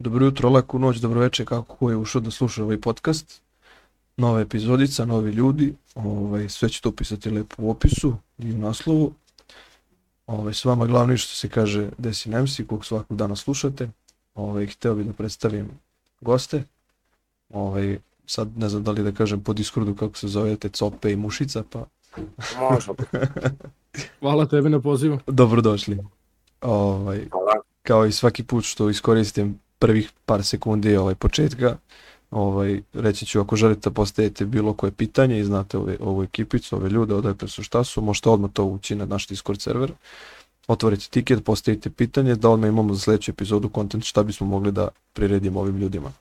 Dobro jutro, laku noć, dobro večer, kako ko je ušao da sluša ovaj podcast. Nova epizodica, novi ljudi, ovaj, sve ćete opisati lepo u opisu i u naslovu. Ovaj, s vama glavni što se kaže Desi Nemsi, kog svakog dana slušate. Ovaj, hteo bih da predstavim goste. Ovaj, sad ne znam da li da kažem po Discordu kako se zovete, Cope i Mušica, pa Može. Hvala tebi na pozivu. dobrodošli. Ovaj, Hvala. kao i svaki put što iskoristim prvih par sekundi ovaj početka, ovaj, reći ću ako želite da postavite bilo koje pitanje i znate ove, ovu ekipicu, ove ljude, odakle su šta su, možete odmah to ući na naš Discord server, otvorite tiket, postavite pitanje, da odmah imamo za sledeću epizodu kontent šta bismo mogli da priredimo ovim ljudima.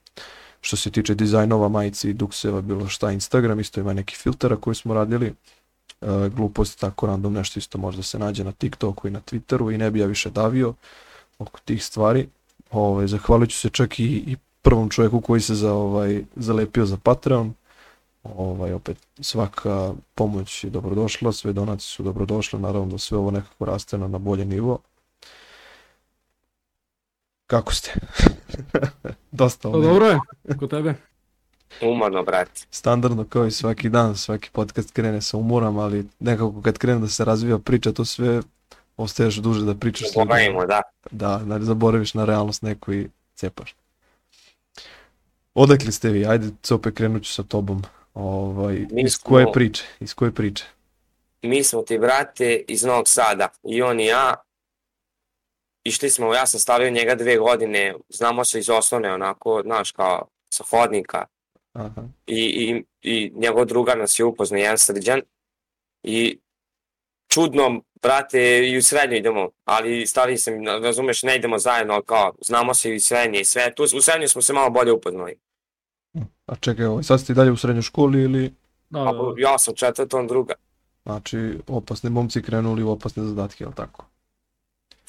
Što se tiče dizajnova, majici, dukseva, bilo šta, Instagram, isto ima neki filtera koji smo radili, e, gluposti, tako random nešto isto možda se nađe na TikToku i na Twitteru i ne bi ja više davio oko tih stvari. Ovaj, zahvalit ću se čak i, i prvom čovjeku koji se za, ovaj, zalepio za Patreon. Ovaj, opet svaka pomoć je dobrodošla, sve donacije su dobrodošle, naravno da sve ovo nekako raste na, na bolje nivo. Kako ste? Dosta Pa ono, dobro je, kod tebe. Umano, brate. standardno kao i svaki dan, svaki podcast krene sa umorom, ali nekako kad krene da se razvija priča, to sve ostaješ duže da pričaš s ljudima. Da. Da, da zaboraviš na realnost neku i cepaš. Odakle ste vi? Ajde, opet krenut ću sa tobom. Ovaj, Mi iz smo- koje priče? Iz koje priče? Mi smo ti, brate, iz Novog Sada. I on i ja. Išli smo, ja sam stavio njega dve godine. Znamo se iz osnovne, onako, znaš, kao sa hodnika. Aha. I, i, i njegov drugar nas je upoznao, jedan srđan. I čudno, brate, i u srednju idemo, ali stali sam, razumeš, ne idemo zajedno, ali kao, znamo se i u srednje i sve. Tu, u srednju smo se malo bolje upoznali. A čekaj, ovaj, sad ste i dalje u srednjoj školi ili... Da, A, da, da. ja sam četvrta, on druga. Znači, opasni momci krenuli u opasne zadatke, jel tako?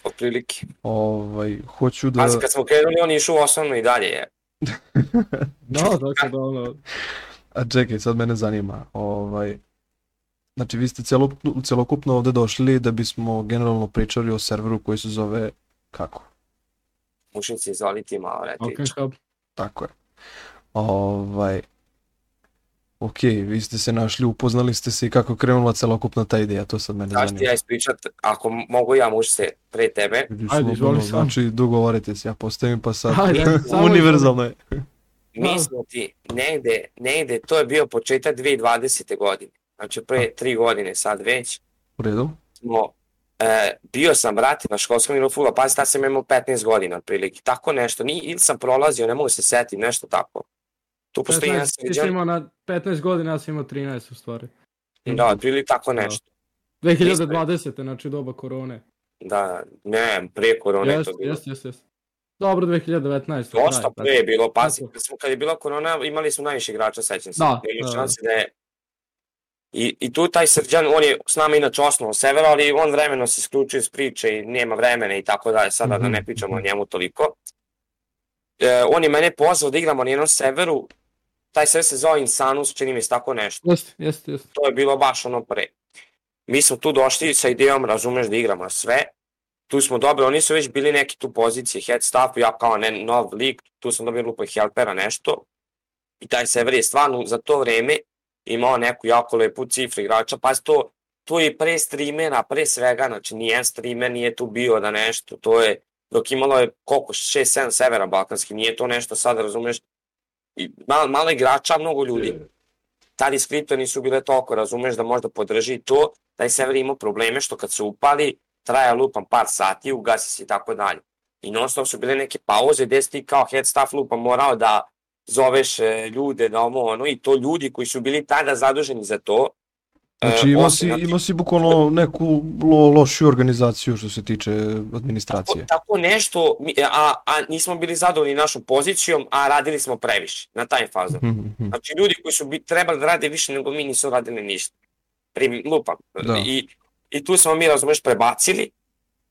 Otprilike. Ovaj, hoću da... Pazi, kad smo krenuli, on je išao u osnovnu i dalje. Je. da, tako da, ono, A čekaj, sad mene zanima. Ovaj, znači, vi ste celokupno, celokupno ovde došli da bismo generalno pričali o serveru koji se zove kako? Mušnici, izvoli ti malo, reti. ok, hub. Tako je. Ovaj, ok, vi ste se našli, upoznali ste se i kako krenula celokupna ta ideja, to sad mene Znaš ti zanima. ja ispričat, ako mogu ja muš se pre tebe, Ajde, izvoli sam. Znači, dogovorite se, ja postavim pa sad. Ajde, Univerzalno je. mi smo ti negde, negde, to je bio početak 2020. godine, znači pre tri godine sad već, U redu? smo, e, bio sam, brate, na školskom nivou fula, pazi, tad sam imao 15 godina, otprilike, tako nešto, ni, ili sam prolazio, ne mogu se setim, nešto tako. Tu postoji jedan 15, ti si sređan, imao na 15 godina, ja sam imao 13 u stvari. da, otprilike tako Da. nešto. 2020. znači doba korone. Da, ne, pre korone je Jest, to bilo. jest, jest, jest. Dobro, 2019. Dosta pre je bilo, pazi, kad, smo, kad je bila korona, imali smo najviše igrača, sećam se. Da, da, da. šanse da je... I, I tu taj Srđan, on je s nama inače osnovo severa, ali on vremeno se isključio iz priče i nema vremena i tako dalje, sada da ne Mhm, pričamo o njemu toliko. E, on je mene pozvao da igramo na jednom severu, taj sever se zove Insanus, čini mi se tako nešto. Jest, jest, jest. To je bilo baš ono pre. Mi smo tu došli sa idejom, razumeš, da igramo sve. Tu smo dobili, oni su već bili neki tu pozicije, head staff, ja kao ne, nov lik, tu sam dobio lupo helpera, nešto. I taj sever je stvarno za to vreme imao neku jako lepu cifru igrača, pa to, to je pre streamera, pre svega, znači nijedan streamer nije tu bio da nešto, to je, dok imalo je koliko, 6-7 severa balkanski, nije to nešto sad, razumeš, i malo, malo igrača, mnogo ljudi. Tad iskripto nisu bile toliko, razumeš da možda podrži to, taj sever ima probleme što kad se upali, traja lupam par sati, ugasi se i tako dalje. I non stop su bile neke pauze gde si ti kao head staff lupa morao da zoveš e, ljude da ovo ono i to ljudi koji su bili tada zaduženi za to. e, Znači ima osim, si, znači, ima si bukvalno neku lo, lošiju organizaciju što se tiče tako, administracije. tako nešto, mi- a, a nismo bili zadovoljni našom pozicijom, a radili smo previše na taj fazu. Mhm, mhm. Znači ljudi koji su bi, trebali da rade više nego mi nisu radili ništa. Primi, lupam. Da. I, I tu smo mi, razumeš, prebacili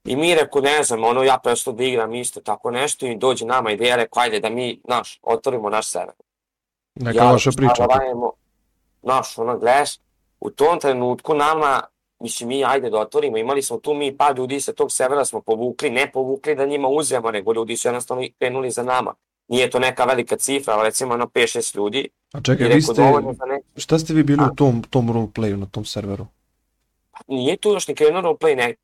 i mi reko, ne znam, ono, ja presto da igram isto tako nešto i dođe nama ideja, reko, ajde da mi, naš, otvorimo naš server. Neka vaša priča. radimo, Naš, ono, gledaš, u tom trenutku nama, mislim, mi ajde da otvorimo, imali smo tu mi par ljudi sa tog severa smo povukli, ne povukli da njima uzemo, nego ljudi su jednostavno krenuli za nama. nije to neka velika cifra, ali recimo ono 5-6 ljudi. A čekaj, vi ste, nek... šta ste vi bili A? u tom, tom roleplayu na tom serveru? Nije tu još ni krenuo roleplay, ne.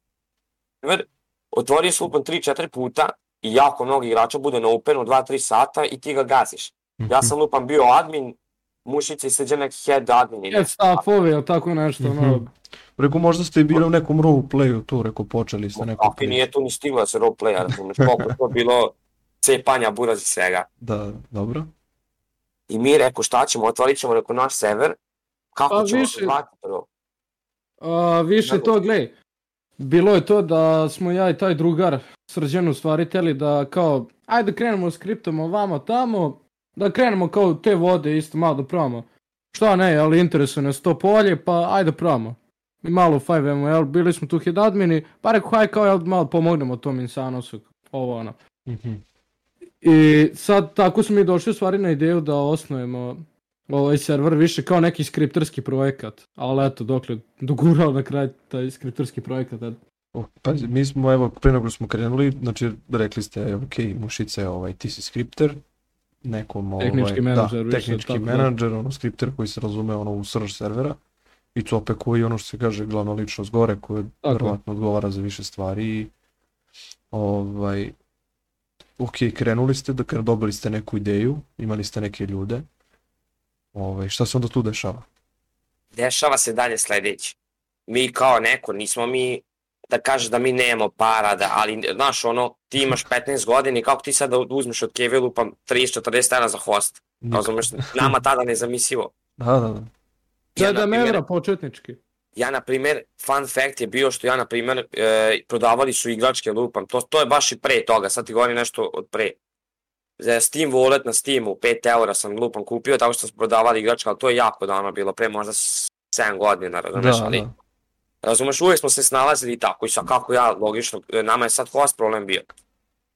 Ver, Otvorio se lupan 3-4 puta i jako mnogo igrača bude na openu 2-3 sata i ti ga gaziš. Ja sam lupan bio admin, mušica i sređe neki head admin. Head staffovi, ili tako nešto, ono. Mhm. Rekao, možda ste i bili u nekom roleplayu tu, rekao, počeli ste neku Kakvi nije tu ni stiglo da se roleplaya, razumeš, koliko to bilo cepanja, buraz i svega. Da, dobro. I mi rekao šta ćemo, otvorit ćemo rekao naš server, kako Pa ćemo više- se vratiti prvo. A, više to, glej, bilo je to da smo ja i taj drugar srđan u stvari teli da kao, ajde krenemo s kriptom ovamo tamo, da krenemo kao te vode isto malo da probamo. Šta ne, ali interesuje nas to polje, pa ajde probamo. I malo 5 jel, bili smo tu head admini, pa rekao, haj kao, jel, malo pomognemo tom Insanosu, ovo ono. Mhm. I sad tako smo mi došli u stvari na ideju da osnujemo ovaj server više kao neki skripterski projekat, ali eto dokle dogurao na kraj taj skripterski projekat. eto. O, pazi, mi smo, evo, pre nego smo krenuli, znači, rekli ste, ok, Mušice, ovaj, ti si skripter, nekom, ovaj, Tehnički menadžer, da, više, tehnički tako da. menadžer, ono, skripter koji se razume, ono, u srž servera, i Cope koji, je ono što se kaže, glavna ličnost gore, koja verovatno odgovara za više stvari i, ovaj, ok, krenuli ste, da dobili ste neku ideju, imali ste neke ljude, ovaj, šta se onda tu dešava? Dešava se dalje sledeće. Mi kao neko, nismo mi da kažeš da mi nemamo para, da, ali znaš ono, ti imaš 15 godina i kako ti sad da uzmeš od Kevilu pa 30-40 evra za host, razumeš, nama tada nezamislivo. Da, da, da. Ja, Da, na da primjer- evra početnički. Ja, na primjer, fun fact je bio što ja, na primjer, e, prodavali su igračke lupam, to, to je baš i pre toga, sad ti govorim nešto od pre. Za Steam Wallet na Steamu, 5 eura sam lupam kupio, tako što smo prodavali igračke, ali to je jako davno bilo, pre možda 7 godina, razumeš, Da, ali, da. razumeš, uvijek smo se snalazili i tako, i sad kako ja, logično, e, nama je sad host problem bio.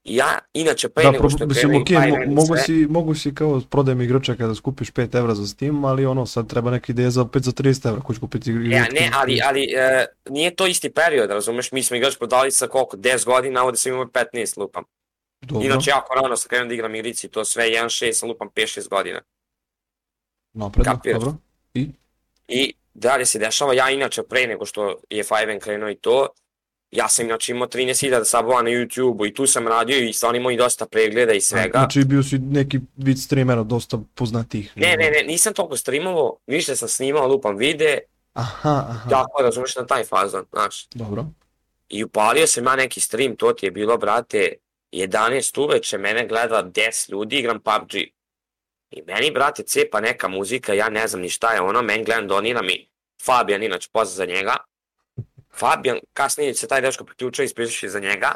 Ja, inače, pre Da, nego što mislim, krenuo ok, i mo, Fireman i mogu, sve, si, mogu si kao prodajem igrača kada skupiš 5 evra za Steam, ali ono, sad treba neka ideja za opet za 30 evra, ko će kupiti igračku. Ja, ne, ali, ali e, nije to isti period, razumeš, mi smo igrač prodali sa koliko, 10 godina, ovde sam imao 15 lupam. Dobro, Inače, jako rano sam krenuo da igram igrici, to sve 1.6, sam lupam 5-6 godina. napredno, kapiraš. dobro. I dalje se dešava, ja inače pre nego što je 5 krenuo i to, ja sam inače imao 13.000 sabova na YouTube-u i tu sam radio i stvarno imao i dosta pregleda i svega. Znači bio si neki vid streamera dosta poznatih. Ne, ne, ne, nisam toliko streamovao, više sam snimao, lupam vide, Aha, aha, tako razumeš na taj fazon, znaš. dobro. I upalio sam ja neki stream, to ti je bilo, brate, 11 uveče, mene gleda 10 ljudi, igram PUBG. I meni, brate, cepa neka muzika, ja ne znam ni šta je ono, meni gledam, donira mi Fabian, inače pozna za njega. Fabian, kasnije se taj dečko priključio i ispričaš za njega.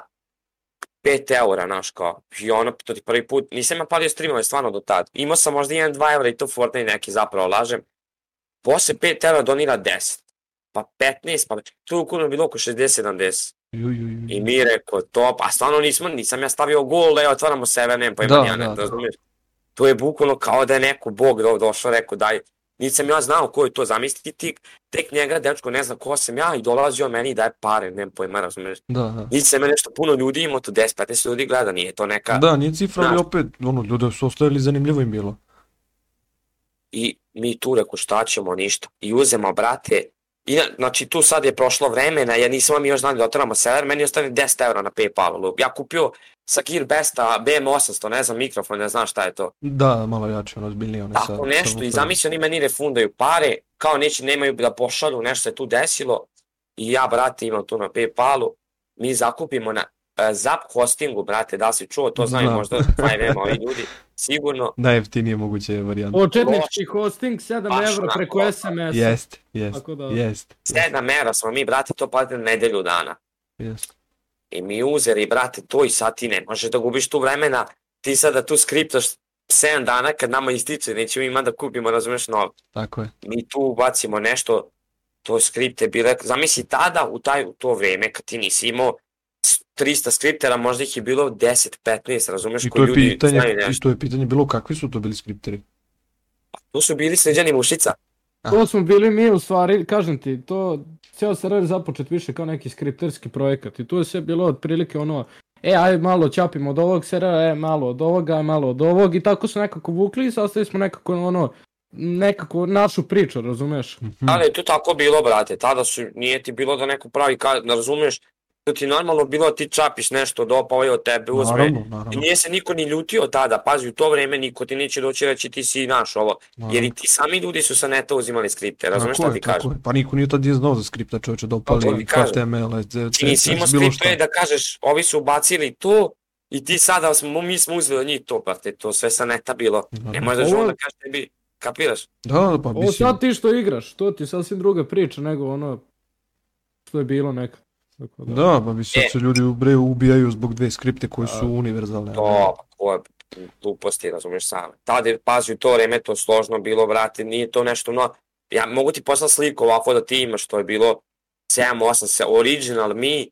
5 eura, znaš, kao, i ono, to ti prvi put, nisam ja palio streamove stvarno do tad. Imao sam možda 1-2 eura i to Fortnite neki zapravo lažem. Posle 5 eura donira 10, pa 15, pa tu ukupno bilo oko 60-70. I mi rekao, top, a stvarno nismo, nisam ja stavio gol, da otvaramo sebe, nemam pojma Da, ja, ne, da, razumiješ? To je bukvalno kao da je neko bog do, došao, rekao, daj, nisam ja znao ko je to, zamisliti ti, tek njega, dečko, ne zna ko sam ja, i dolazio meni i daje pare, nemam pojma, razumiješ? Da, da. Se me nešto puno ljudi imao, to 10-15 ljudi gleda, nije to neka... Da, nije cifra, ali opet, ono, ljude su ostajali zanimljivo im bilo. I mi tu reko šta ćemo, ništa. I uzemo, brate, I, na- znači tu sad je prošlo vremena, ja nisam mi još znali da otvaramo server, meni ostane 10 eura na Paypalu. Ja kupio sa Gearbesta BM800, ne znam, mikrofon, ne znam šta je to. Da, malo jače, ono, zbiljnije. One sa, Tako sa nešto i vuferom. zamisli oni meni refundaju pare, kao neće, nemaju da pošalju, nešto se tu desilo. I ja, brate, imam tu na Paypalu, mi zakupimo na Zap hostingu, brate, da li si čuo, to znaju Znam. možda 5M ovi ljudi, sigurno. Najjeftinije moguće varijante. Početnički hosting 7 Baš evra preko da. SMS. Jest, jest, Tako da- jest, 7 mera smo mi, brate, to platili nedelju dana. jest. I mi uzeli, brate, to i sad ti ne možeš da gubiš tu vremena, ti sada tu skriptaš 7 dana kad nama ističe, nećemo ima da kupimo, razumeš, nov. Tako je. Mi tu ubacimo nešto, to skripte bile, zamisli tada u, taj, u to vreme kad ti nisi imao 300 skriptera, možda ih je bilo 10-15, razumeš, I to koji je ljudi pitanje, znaju i nešto. to je pitanje bilo kakvi su to bili skripteri. Tu su bili sređani mušica. To smo bili mi u stvari, kažem ti, to ceo server započet više kao neki skripterski projekat i tu je sve bilo otprilike ono e, aj malo ćapimo od ovog servera, e, malo od ovoga, malo od ovog, i tako su nekako vukli i sastavili smo nekako, ono, nekako našu priču, razumeš? Mhm. Ali je to tako bilo, brate, tada su, nije ti bilo da neko pravi, ka, da razumeš, to ti normalno bilo da ti čapiš nešto, da opa ovaj od tebe uzme. Naravno, I naravno. nije se niko ni ljutio tada, pazi, u to vreme niko ti neće doći reći ti si naš ovo. Jer i ti sami ljudi su sa neta uzimali skripte, razumeš šta ti kažem? je. Pa niko nije tad je znao za skripta čovječe da ti kažem. HTML, Ti Znači, nisi imao bilo skripte da kažeš, ovi su ubacili to i ti sada smo, mi smo uzeli od njih to, brate, to sve sa neta bilo. Ne možeš da Ovo- žao da kažeš tebi, kapiraš? Da, da, pa Ovo mislim, sad ti što igraš, to ti je sasvim druga priča nego ono što je bilo nekad. Tako da. da, pa mislim E. se ljudi bre ubijaju zbog dve skripte koje su univerzalne. To, pa ko je gluposti, razumeš sam. Tada je, pazi, u to vreme to složno bilo, brate, nije to nešto no... Ja mogu ti poslati sliku ovako da ti imaš, to je bilo 7-8 se, original mi,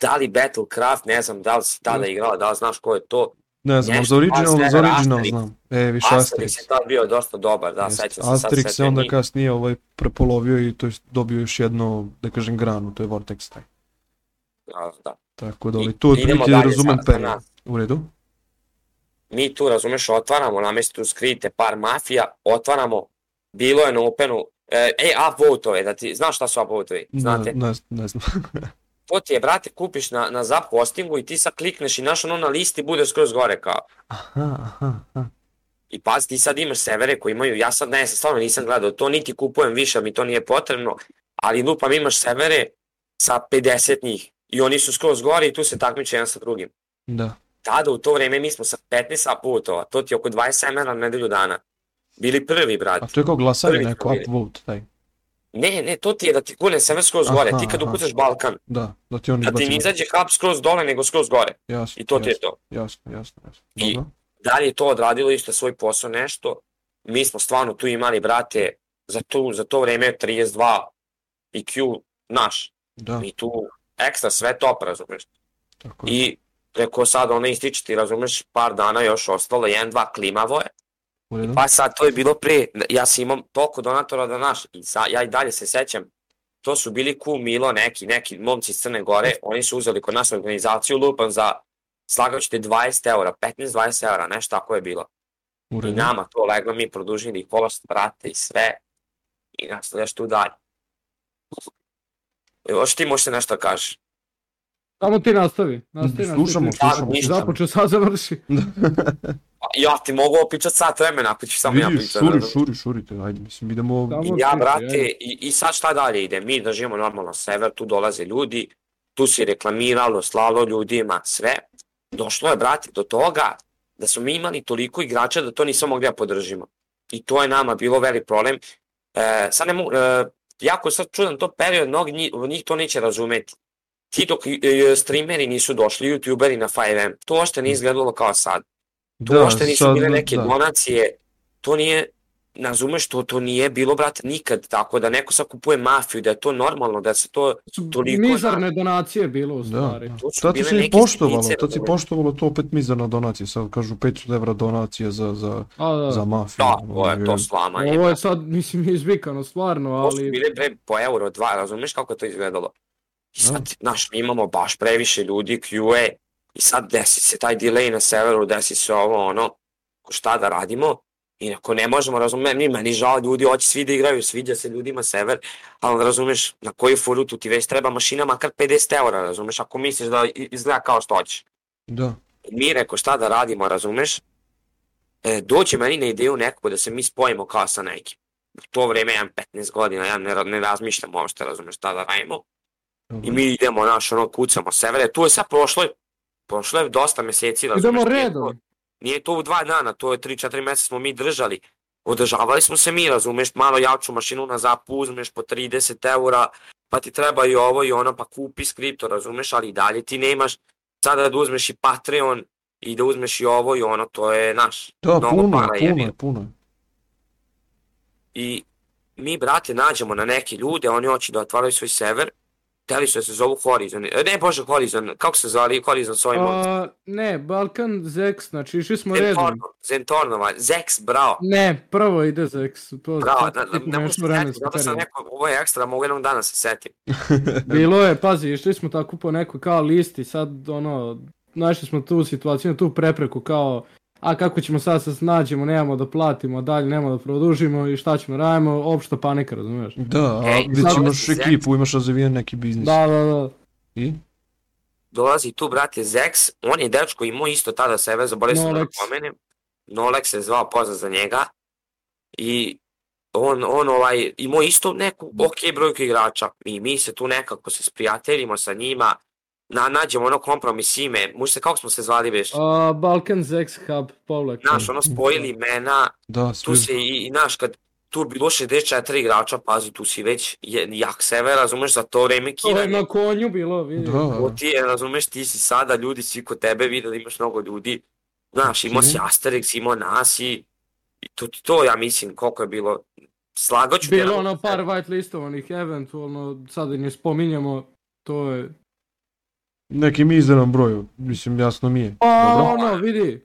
da li Battlecraft, ne znam da li si tada igrala, da li znaš ko je to. Ne znam, za original, za original Asterix. znam. E, više Asterix Asterix. je tad bio dosta dobar, da, sećam se Asterix se onda kasnije ovaj prepolovio i to je dobio još jedno, da kažem, granu, to je Vortex taj. Da, da. Tako da, ali je idemo otprilike za- za period. U redu? mi tu, razumeš, otvaramo, namjesto tu skrite par mafija, otvaramo, bilo je na openu, e, ej, upvotove, da ti, znaš šta su upvotovi, znate? Ne, ne, ne znam. To ti je, brate, kupiš na, na zap hostingu i ti sad klikneš i naš ono na listi bude skroz gore kao. aha, aha, aha. I pazi, ti sad imaš severe koji imaju, ja sad ne, stvarno nisam gledao to, niti kupujem više, mi to nije potrebno, ali lupam imaš severe sa 50 njih i oni su skroz gore i tu se takmiče jedan sa drugim. Da. Tada u to vreme mi smo sa 15 upvotova, to ti je oko 27 na nedelju dana. Bili prvi, A brate. to je kao glasanje neko, upvote, taj. Ne, ne, to ti je da ti gune sever skroz gore, Aha, ti kad ukucaš Balkan, Da, da ti oni da ti ne izađe hub skroz dole, nego skroz gore. Jasno, I to ti je jasno, to. Jasno, jasno, jasno. I- Dobro. da li je to odradilo isto svoj posao nešto, mi smo stvarno tu imali, brate, za, tu, za to vreme 32 IQ naš, Da, mi tu ekstra sve top, razumeš. tako je. I preko sad ona ističe ti, razumeš, par dana još ostalo, jedan, dva klimavo je, U redu? pa sad to je bilo pre, ja sam imam toliko donatora da naš, i sa, ja i dalje se sećam, to su bili Ku Milo, neki, neki momci iz Crne Gore, oni su uzeli kod nas organizaciju lupan za, slagao ćete 20 eura, 15-20 eura, nešto tako je bilo. U I nama to leglo, mi produžili kolos, brate i sve. I nastavljaš tu dalje. Još ti možeš nešto da kažeš. Samo ti nastavi. nastavi Slušamo, nastavi. slušamo, slušamo. Započeo, sad završi. Pa, Ja ti mogu opičat sat vremena ako ćeš samo ja Vidiš, pričat. šuri, razumeš? šuri, šurite, ajde, mislim, idemo... Samo- I ja, brate, i, i sad šta dalje ide? Mi držimo normalno sever, tu dolaze ljudi, tu se reklamiralo, slalo ljudima, sve. Došlo je, brate, do toga da smo mi imali toliko igrača da to nismo mogli da podržimo. I to je nama bilo veli problem. E, sad ne mogu, e, jako sad čudan to period, mnogi njih, njih to neće razumeti. Ti dok e, streameri nisu došli, youtuberi na 5M, to ošte nije izgledalo kao sad. To uopšte nisu bile neke donacije, to nije, razumeš, to, to nije bilo, brate, nikad tako, da neko sad kupuje mafiju, da je to normalno, da se to, Toliko mizarne donacije bilo u Da, stvari. da. To su Tad bile se i neke poštovalo, sitnice, tad si poštovalo to opet mizarna donacija, sad kažu 500 evra donacija za, za, A, da. za mafiju. da, to je to slamanje. Ovo je sad, mislim, izvikano stvarno, To su ali... bile bre po euro, dva, razumeš kako to izgledalo? I sad, znaš, mi imamo baš previše ljudi, QA, i sad desi se taj delay na severu, desi se ovo, ono, šta da radimo, i ako ne možemo, razumem, ni meni žao ljudi, hoće svi da igraju, sviđa se ljudima sever, ali razumeš, na koju furu tu ti već treba mašina makar 50 eura, razumeš, ako misliš da izgleda kao što hoćeš. Da, mi reko šta da radimo, razumeš? E, doće meni na ideju nekako da se mi spojimo kao sa nekim. U to vreme ja imam 15 godina, ja ne, ne razmišljam uopšte, razumeš šta da radimo. I mi idemo, naš, ono, kucamo severe. Tu je sad prošlo, prošlo je dosta meseci, razumeš? Idemo nije redom. to- Nije to u dva dana, to je 3-4 meseca smo mi držali. Održavali smo se mi, razumeš, malo jaču mašinu na zap, uzmeš po 30 eura, pa ti treba i ovo i ono, pa kupi skripto, razumeš, ali i dalje ti nemaš sada da uzmeš i Patreon i da uzmeš i ovo i ono, to je naš. da mnogo puno, para puno, je, puno. I mi, brate, nađemo na neke ljude, oni hoće da otvaraju svoj sever Teli su da se zovu Horizon. E, Ne, bože, Horizon. Kako se zvali Horizon s ovim? A, ne, Balkan Zex, znači išli smo redom. Zentorno, Zentornova, Zex, bravo. Ne, prvo ide Zex. To Bravo, da, da, ne mogu se setiti, vremenski zato sam rekao, ovo je ekstra, mogu jednog dana se setim. Bilo je, pazi, išli smo tako po nekoj kao listi, sad ono, našli smo tu situaciju, tu prepreku kao, a kako ćemo sad se snađemo, nemamo da platimo, dalje nemamo da produžimo i šta ćemo, radimo, opšta panika, razumiješ? Da, a Ej, već imaš ekipu, imaš razvijen neki biznis. Da, da, da. I? Dolazi tu, brate, Zex, on je dečko imao isto tada sebe, zaboravio sam da pomenem. Nolex se zvao pozna za njega. I on, on ovaj, imao isto neku ok brojku igrača. I mi se tu nekako se sprijateljimo sa njima, na, nađemo ono kompromis ime, mu se, kako smo se zvali već? A, Balkan Zex Hub, povlek. Naš, ono, spojili imena, Da, tu se i, i naš, kad tu bilo 64 igrača, pazi, tu si već je- jak sever, razumeš, za to vreme To je na konju bilo, vidi. To Da, ti je, razumeš, ti si sada, ljudi svi kod tebe vide da imaš mnogo ljudi. Znaš, imao si Mhm. Asterix, imao nas i, i to, to ja mislim koliko je bilo. Slagaću te, Bilo ono par white listovanih, eventualno, sad i ne spominjemo, to je... neki mizeran broj, mislim jasno mi je. Pa Dobro. ono, vidi.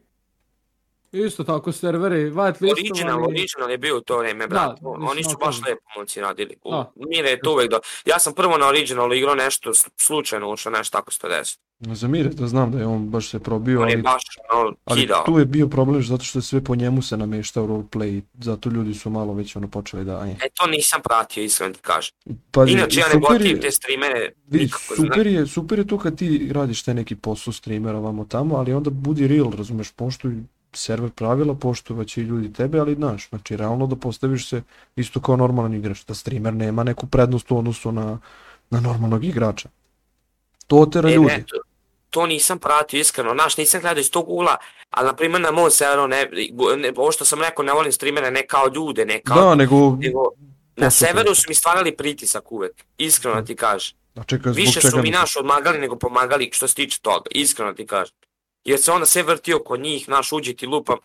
Isto tako serveri, white Original, listovani. original je bio u to vreme, brat. mislim, Oni su baš lepo momci radili. U, Da. Mire je to uvek do... Ja sam prvo na originalu igrao nešto slučajno ušao, nešto tako se to desi. Za Mire da znam da je on baš se probio, On je ali, baš ono, ali kidao. tu je bio problem zato što je sve po njemu se nameštao roleplay i zato ljudi su malo već ono počeli da... Aj. E, to nisam pratio, iskreno ti kažem. Pazi, Inače, ja ne gotivim je- te streamere Vidi, nikako. super je, super je to kad ti radiš taj neki posao streamera vamo tamo, ali onda budi real, razumeš, poštuj server pravila, poštovaće i ljudi tebe, ali znaš, znači realno da postaviš se isto kao normalan igrač, da streamer nema neku prednost u odnosu na, na normalnog igrača. To otera E, ljudi. ne, to, to nisam pratio iskreno, znaš, nisam gledao iz tog ugla, ali na primjer na mom serveru, ne, ne, ovo što sam rekao, ne volim streamere ne kao ljude, ne kao, Da, nego, nego na severu su mi stvarali pritisak uvek, iskreno ti kažem. a čekaj, Više su mi naš odmagali nego pomagali što se tiče toga, iskreno ti kažem. Jer se onda sve vrtio kod njih, naš uđe ti lupam,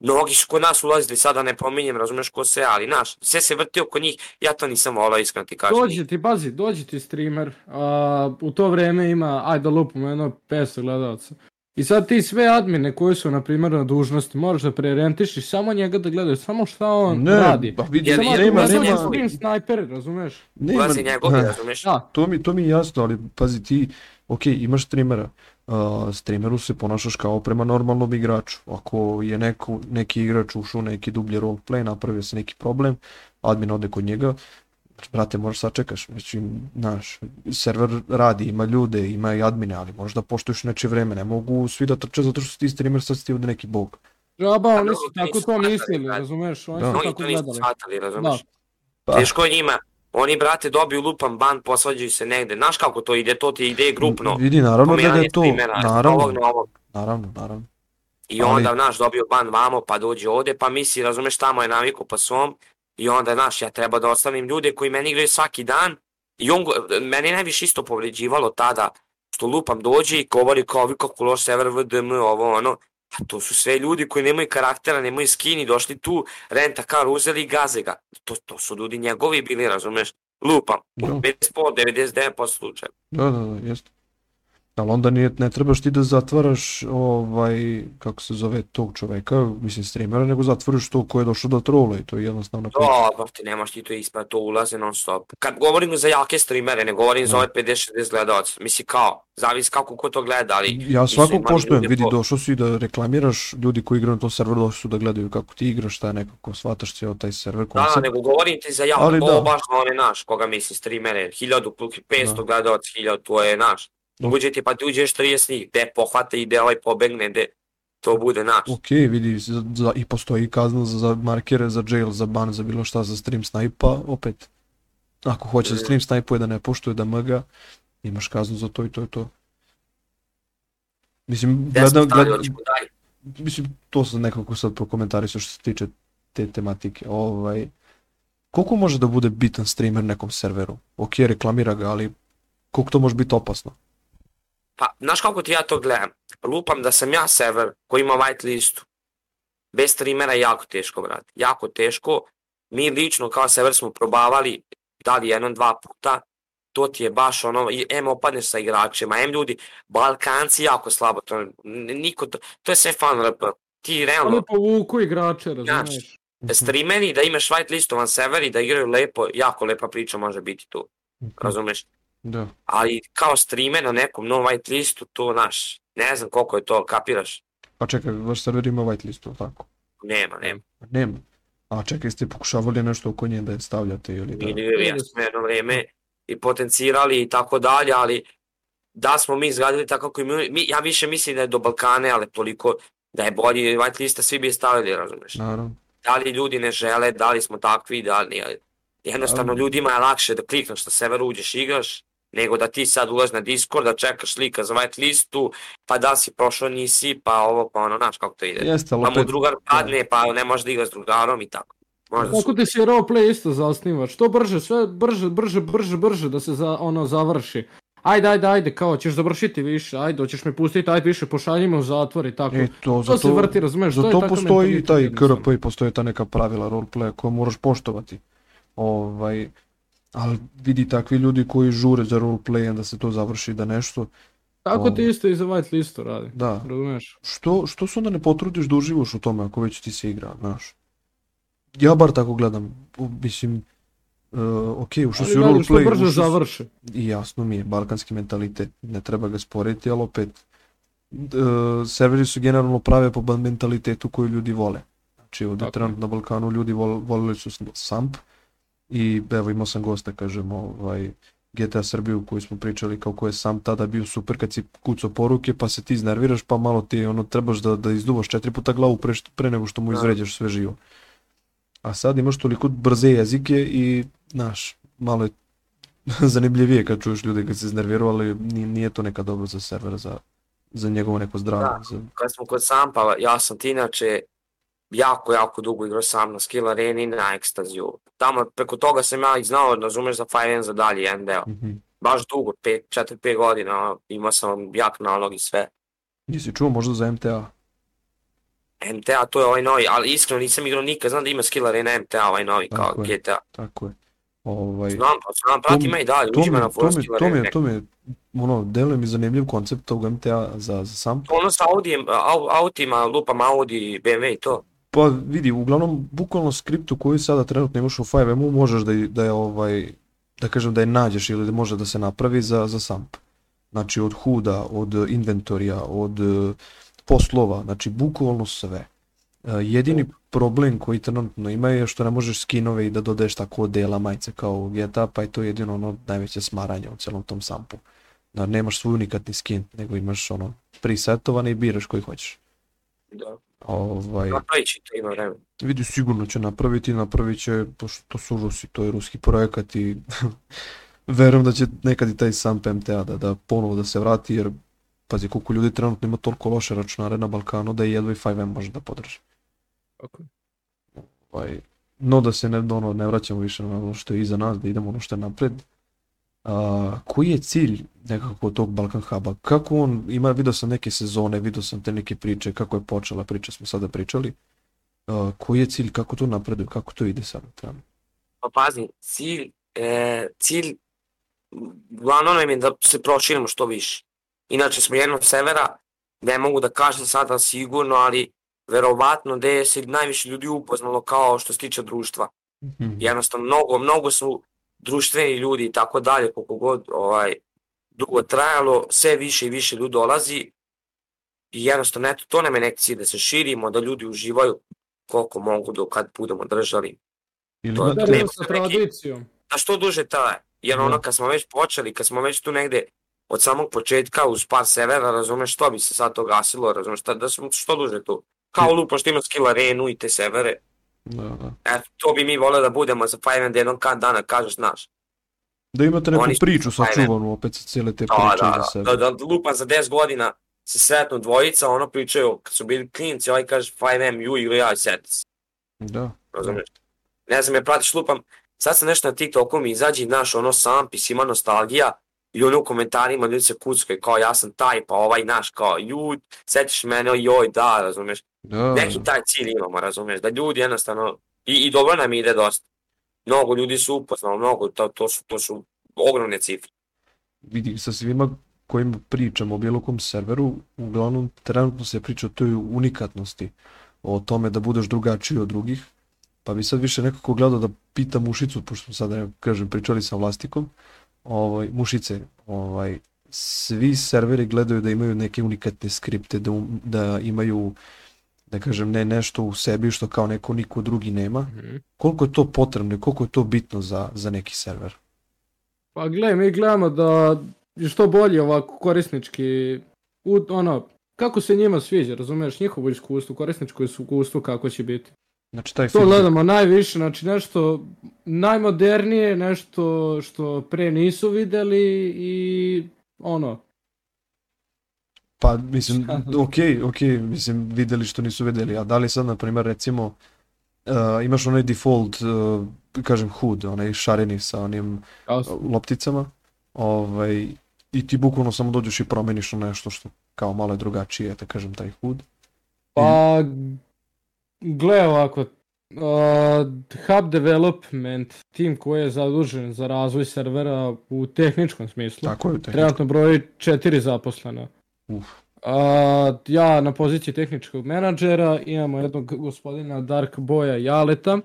mnogi su kod nas ulazili, sada ne pominjem, razumeš ko se, ali naš, sve se vrtio kod njih, ja to nisam volao, iskreno ti kažem. Dođe ti, pazi, dođe ti streamer, a, u to vreme ima, ajde da lupimo jedno 500 gledalca. I sad ti sve admine koji su, na primjer, na dužnosti, moraš da preorientišiš samo njega da gledaš, samo šta on Ne, radi. pa vidi, Jer Samo nema- nema, ne dođe nema, stream snajper, razumeš? nema, Ulazi njegovi, razumeš? Da, To mi, to mi je jasno, ali pazi ti, ok, imaš streamera, uh, streameru se ponašaš kao prema normalnom igraču. Ako je neko, neki igrač ušao u neki dublji roleplay, napravio se neki problem, admin ode kod njega, brate, možeš sačekaš, znači, znaš, server radi, ima ljude, ima i admine, ali možda poštuješ neče vreme, ne mogu svi da trče zato što si ti streamer, sad si ti ovde neki bog. Žaba, oni dobro, su to tako to mislili, brate. razumeš? Oni Da. su tako to nisu gledali. shvatali, razumeš? Pa. Teško je njima. Oni, brate, dobiju lupan ban, posvađaju se negde. Znaš kako to ide? To ti ide grupno. Vidi, naravno da je to, streamera, naravno, ovog na ovog. naravno, naravno. I Ali- onda, znaš, dobio ban vamo, pa dođe ovde, pa misli, razumeš, tamo je naviku pa svom. I onda, znaš, ja treba da ostavim ljude koji meni igraju svaki dan. I on, meni je najviše isto povređivalo tada, što lupam dođe i govori kao vi kako loš sever VDM, ovo ono. A to su sve ljudi koji nemaju karaktera, nemaju skini, došli tu, renta kar, uzeli i gaze ga. To, to su ljudi njegovi bili, razumeš? Lupam. Da. 50%, 99% slučaja. Da, da, da, jeste. Ali onda nije, ne trebaš ti da zatvaraš ovaj, kako se zove, tog čoveka, mislim streamera, nego zatvoriš to ko je došao da trola i to je jednostavno priča. Da, pa ti nemaš ti to ispred, to ulaze non stop. Kad govorim za jake streamere, ne govorim za Da. ove 50-60 gledalaca. Misli kao, zavisi kako ko to gleda, ali... Ja svakog poštujem, vidi, po- došao si da reklamiraš, ljudi koji igraju na tom serveru došli su da gledaju kako ti igraš, šta nekako, shvataš cijel taj server Da, koncept. nego govorim ti za jak, Ali ovo da. baš na one naš, koga misli, streamere, 1000, 500 Da. gledalaca, 1000, to je naš. Uđe ti pa ti uđeš 30 njih, gde pohvate i gde ovaj pobegne, gde to bude naš. Ok, vidi, za, za, i postoji kazna za, za markere, za jail, za ban, za bilo šta, za stream snipa, opet. Ako hoće da Mhm. stream snipuje, da ne poštuje, da mrga, imaš kaznu za to i to je to. Mislim, gledam, gledam, mislim, to sam nekako sad prokomentarisao što se tiče te tematike. Ovaj, koliko može da bude bitan streamer nekom serveru? Ok, reklamira ga, ali koliko to može biti opasno? Pa, znaš kako ti ja to gledam? Lupam da sam ja server koji ima white listu. Bez streamera je jako teško, brate. Jako teško. Mi lično kao server smo probavali, da li jednom, dva puta. to ti je baš ono, em opadneš sa igračima, em ljudi, Balkanci jako slabo, to, niko, to, to je sve fan RP. Ti realno, Oni povuku igrače, razumiješ? Streameri, da imaš white listovan server i da igraju lepo, jako lepa priča može biti tu, razumeš? Da. Ali kao streamer na nekom no white listu, to naš, ne znam koliko je to, kapiraš? Pa čekaj, vaš server ima whitelist, ili tako? Nema, nema. Nema. A čekaj, ste pokušavali nešto oko nje da je stavljate ili da... Ili ja smo jedno vreme i potencirali i tako dalje, ali da smo mi izgradili tako kako mi, mi, ja više mislim da je do Balkane, ali toliko da je bolji white lista, svi bi je stavili, razumeš? Naravno. Da li ljudi ne žele, da li smo takvi, da li. Jednostavno ljudima je lakše da klikneš na sever uđeš igraš, nego da ti sad ulazi na Discord, da čekaš lika za white listu, pa da si prošao, nisi, pa ovo, pa ono, znaš kako to ide. Jeste, ali Pa mu drugar padne, pa ne može da igra s drugarom i tako. Možda su Kako ti se roleplay isto zasniva? Što brže, sve brže, brže, brže, brže da se za, ono završi. Ajde, ajde, ajde, kao ćeš završiti više, ajde, hoćeš me pustiti, ajde više, pošaljimo u zatvor i tako. e, to, to se vrti, razumeš, Za to je to postoji taj. KRP i postoje ta neka pravila roleplaya koje moraš poštovati. Ovaj, ali vidi takvi ljudi koji žure za roleplayem da se to završi, da nešto, Tako ti isto i za white listu radi, da. razumeš? Što, što se onda ne potrudiš da uživaš u tome ako već ti se igra, znaš? Ja bar tako gledam, mislim, uh, ok, ušao si u gledam što roleplay, brže ušao si- završi. i jasno mi je, balkanski mentalitet, ne treba ga sporiti, ali opet, uh, serveri su generalno prave po mentalitetu koji ljudi vole. Znači ovdje trenutno na Balkanu ljudi vol, volili su Samp i evo imao sam gosta, kažem, ovaj, GTA Srbiju koju smo pričali kao ko je sam tada bio super kad si kucao poruke pa se ti iznerviraš pa malo ti ono trebaš da, da izduvaš četiri puta glavu pre, što- pre nego što mu Da. izređaš sve živo. A sad imaš toliko brze jezike i znaš, malo je zanimljivije kad čuješ ljude kad se iznerviraju, ali nije, to neka dobro za server, za, za njegovo neko zdravlje. Da. Kad smo kod Sampa, ja sam ti inače jako, jako dugo igrao sam na Skill Areni i na Ekstaziju. Tamo, preko toga sam ja i znao, razumeš, za 5N za dalje jedan deo. Mhm. Baš dugo, 4-5 godina, imao sam jak nalog i sve. Nisi čuo možda za MTA? MTA, to je ovaj novi, ali iskreno nisam igrao nikad, znam da ima Skill Arena MTA, ovaj novi, kao Tako je. GTA. Tako je. Ovaj, Znam, pa znam, pratim ja i dalje, mi, uđima na mi, Skill to, mi, Arena. je- to mi je, ono, deluje mi zanimljiv koncept tog MTA za, za sam. Ono sa Audijem, au, autima, lupam Audi, BMW i to. Pa vidi, uglavnom, bukvalno skriptu koju sada trenutno imaš u 5M-u možeš da, je- da je ovaj, da kažem da je nađeš ili da može da se napravi za, za SAMP. Znači od huda, od inventorija, od eh, poslova, znači bukvalno sve. Eh, Jedini problem koji trenutno ima je što ne možeš skinove i da dodaješ tako dela majice kao u GTA, pa je to jedino ono najveće smaranje u celom tom sampu. Da nemaš svoj unikatni skin, nego imaš ono presetovane i biraš koji hoćeš. Da. Ovaj, Napravit će to ima vremena. vidi sigurno će napraviti, napravit će, pošto to su Rusi, to je ruski projekat i verujem da će nekad i taj sam PMTA da, da ponovo da se vrati, jer pazi koliko ljudi trenutno ima toliko loše računare na Balkanu da i jedva i 5M može da podrži. Je. Ovaj, no da se ne, ono, ne vraćamo više na ono što je iza nas, da idemo ono što je napred. A, koji je cilj nekako tog Balkan Huba? Kako on, ima, vidio sam neke sezone, vidio sam te neke priče, kako je počela priča, smo sada pričali. A, koji je cilj, kako to napreduje, kako to ide sada tamo? Pa pazi, cilj, e, cilj, glavno nam je da se proširimo što više. Inače smo jednog severa, ne mogu da kažem sada sigurno, ali verovatno gde se najviše ljudi upoznalo kao što se tiče društva. Jednostavno, mnogo, mnogo su društveni ljudi i tako dalje, koliko god ovaj, dugo trajalo, sve više i više ljudi dolazi i jednostavno, eto, to nam je neki cilj, da se širimo, da ljudi uživaju koliko mogu do kad budemo držali. Ili To Da, nema sa neki- tradicijom. a što duže traje. Jer Da. ono kad smo već počeli, kad smo već tu negde od samog početka uz par severa, razumeš što bi se sad to gasilo, razumeš, da, da smo što duže tu. Kao lupa što ima skill arenu i te severe. Da, da. Eto, to bi mi voleli da budemo za 5 da jednom kad dana kažeš naš. da imate neku Oni priču sačuvanu opet sa cijele te Da, priče da, da, sebe. da, da, lupa za 10 godina se sretnu dvojica, ono pričaju, kad su bili klinci, ovaj kaže 5M, ju ili ja, seti se. Da, razumeš? Ne znam, je pratiš lupam, sad sam nešto na TikToku mi izađe, naš ono sampis, ima nostalgija, i ono u komentarima ljudi se kuckaju kao ja sam taj, pa ovaj naš, kao ju, setiš mene, joj, da, razumeš? da, Neki taj cilj imamo, razumeš, da ljudi jednostavno, i, i dobro nam ide dosta. Mnogo ljudi su upoznali, mnogo, to, to, su, to su ogromne cifre. vidi sa svima kojima pričamo o bilo kom serveru, uglavnom trenutno se priča o toj unikatnosti, o tome da budeš drugačiji od drugih, pa bi sad više nekako gledao da pitam Mušicu, pošto sad, ne kažem, pričali sa Vlastikom, ovaj, Mušice, ovaj, svi serveri gledaju da imaju neke unikatne skripte, da, um, da imaju da kažem ne nešto u sebi što kao neko niko drugi nema. Mhm. Koliko je to potrebno i koliko je to bitno za, za neki server? Pa gle, mi gledamo da je što bolje ovako korisnički, u, ono, kako se njima sviđa, razumiješ, njihovo iskustvo, korisničko iskustvo kako će biti. Znači taj To feedback- gledamo najviše, znači nešto najmodernije, nešto što pre nisu videli i ono, Pa, mislim, Šta? ok, ok, mislim, videli što nisu videli, a da li sad, na primjer, recimo, uh, imaš onaj default, uh, kažem, HUD, onaj šareni sa onim uh, lopticama, ovaj, i ti bukvalno samo dođeš i promeniš na nešto što kao malo je drugačije, da kažem, taj HUD. Pa, gle ovako, uh, Hub Development, tim koji je zadužen za razvoj servera u tehničkom smislu, Tako je, tehnički. trenutno broji četiri zaposlena. Uf. A, ja na poziciji tehničkog menadžera imamo jednog gospodina Dark Boja Jaleta,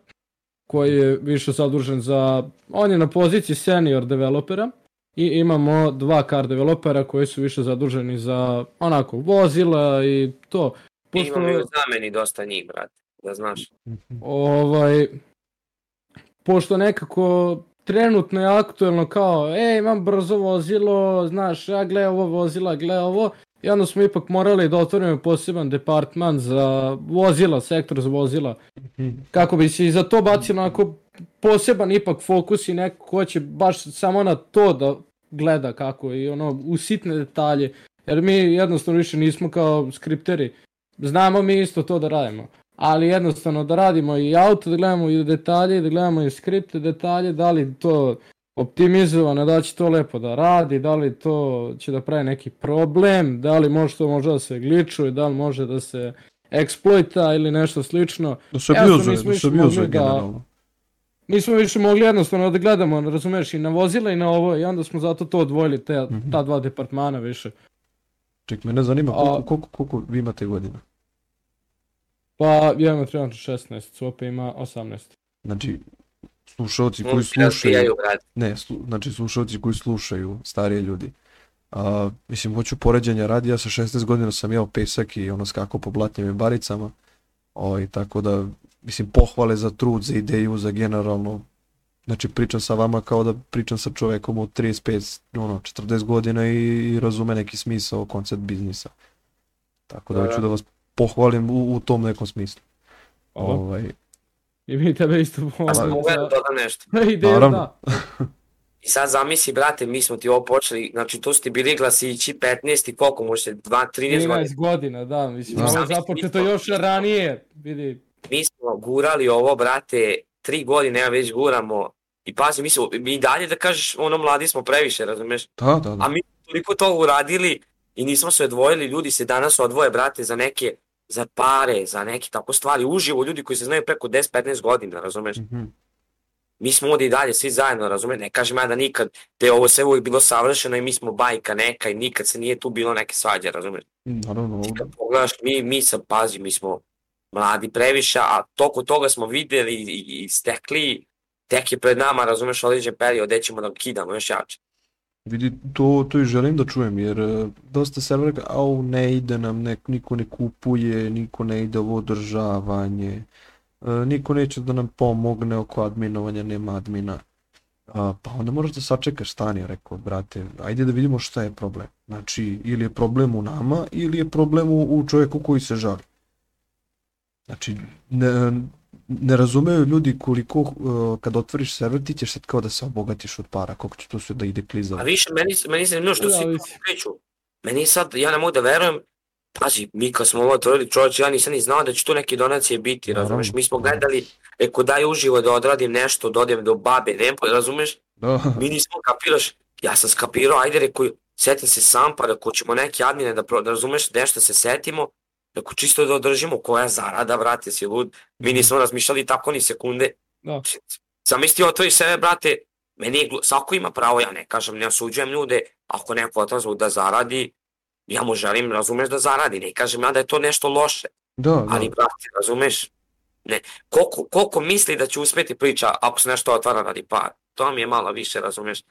koji je više zadužen za, on je na poziciji senior developera i imamo dva car developera koji su više zaduženi za onako vozila i to. Pošto... Imamo i u zameni dosta njih, brate, da znaš. Mhm. ovaj, pošto nekako trenutno je aktuelno kao, e, imam brzo vozilo, znaš, ja gle ovo vozila, gle ovo, i onda smo ipak morali da otvorimo poseban departman za vozila, sektor za vozila, Mhm. kako bi se i za to bacilo onako poseban ipak fokus i neko ko će baš samo na to da gleda kako i ono u sitne detalje, jer mi jednostavno više nismo kao skripteri, znamo mi isto to da radimo, ali jednostavno da radimo i auto, da gledamo i detalje, da gledamo i skripte, detalje, da li to optimizovano, da li će to lepo da radi, da li to će da pravi neki problem, da li može to može da se gličuje, da li može da se eksploita ili nešto slično. Da se nismo da se mogli da- generalno. Nismo više mogli jednostavno da gledamo, razumeš, i na vozila i na ovo i onda smo zato to odvojili, te, Mhm. ta dva departmana više. Ček, mene zanima koliko, koliko, koliko vi imate godina? Pa ja imam trenutno 16, Cope ima 18. Znači, slušalci koji Momci slušaju, ne, slu, znači slušalci koji slušaju, starije ljudi. A, mislim, hoću poređenja radi, ja sa 16 godina sam jeo pesak i ono skakao po blatnjim i baricama. Ovaj, tako da, mislim, pohvale za trud, za ideju, za generalno. Znači, pričam sa vama kao da pričam sa čovekom od 35, ono, 40 godina i, i razume neki smisao, koncept biznisa. Tako da, Da, hoću da. da vas pohvalim u, u tom nekom smislu. Ovo. Ovaj, I mi tebe isto Ja sam pomoći mogu da dodam nešto. Naravno. da. I sad zamisli, brate, mi smo ti ovo počeli, znači tu ste bili glasići 15 i koliko možete, 2, 13 godina. 13 godina, da, mislim, Da. ovo je Zamisli započeto još ranije, vidi. Mi smo gurali ovo, brate, 3 godine, ja već guramo. I pazi, mi, smo, mi dalje da kažeš, ono, mladi smo previše, razumeš? da, da, da. A mi smo toliko toga uradili i nismo se odvojili, ljudi se danas odvoje, brate, za neke, za pare, za neke tako stvari, uživo ljudi koji se znaju preko 10-15 godina, razumeš? Mhm. Mi smo ovdje i dalje svi zajedno, razumeš? Ne kažem ja da nikad, te ovo sve uvijek bilo savršeno i mi smo bajka neka i nikad se nije tu bilo neke svađe, razumeš? Naravno, Ti ovdje. kad pogledaš, mi, mi sad, pazi, mi smo mladi previše, a toliko toga smo videli i, i stekli, tek je pred nama, razumeš, određen period, gde ćemo da kidamo još jače. Vidi, to, to i želim da čujem, jer e, dosta servera au, ne ide nam, ne, niko ne kupuje, niko ne ide u održavanje, e, niko neće da nam pomogne oko adminovanja, nema admina. A, pa onda moraš da sačekaš, stani, rekao, brate, ajde da vidimo šta je problem. Znači, ili je problem u nama, ili je problem u, u čovjeku koji se žali. Znači, ne, ne razumeju ljudi koliko uh, kad otvoriš server ti ćeš sad kao da se obogatiš od para, koliko će to sve da ide klizavo. A više, meni, meni se ne što Da, ali- kreću. Meni sad, ja ne mogu da verujem, pazi, mi kad smo ovo otvorili čovječ, ja nisam ni znao da će tu neke donacije biti, razumeš? Mi smo gledali, reko daj uživo da odradim nešto, da odem do babe, ne, razumeš? Da, Mi nismo kapiraš, ja sam skapirao, ajde reko, setim se sam, pa reko ćemo neke admine da, pro, da razumeš, nešto se setimo, reko čisto da održimo, koja zarada, brate, si lud, mi nismo razmišljali tako ni sekunde. Da. Zamisli otvori sebe, brate, Meni je, svako ima pravo, ja ne kažem, ne osuđujem ljude, ako neko otazu da zaradi, ja mu želim, razumeš, da zaradi, ne kažem ja da je to nešto loše, Da, da. ali, brate, razumeš, ne, koliko, koliko misli da će uspeti priča ako se nešto otvara radi par, to mi je malo više, razumeš,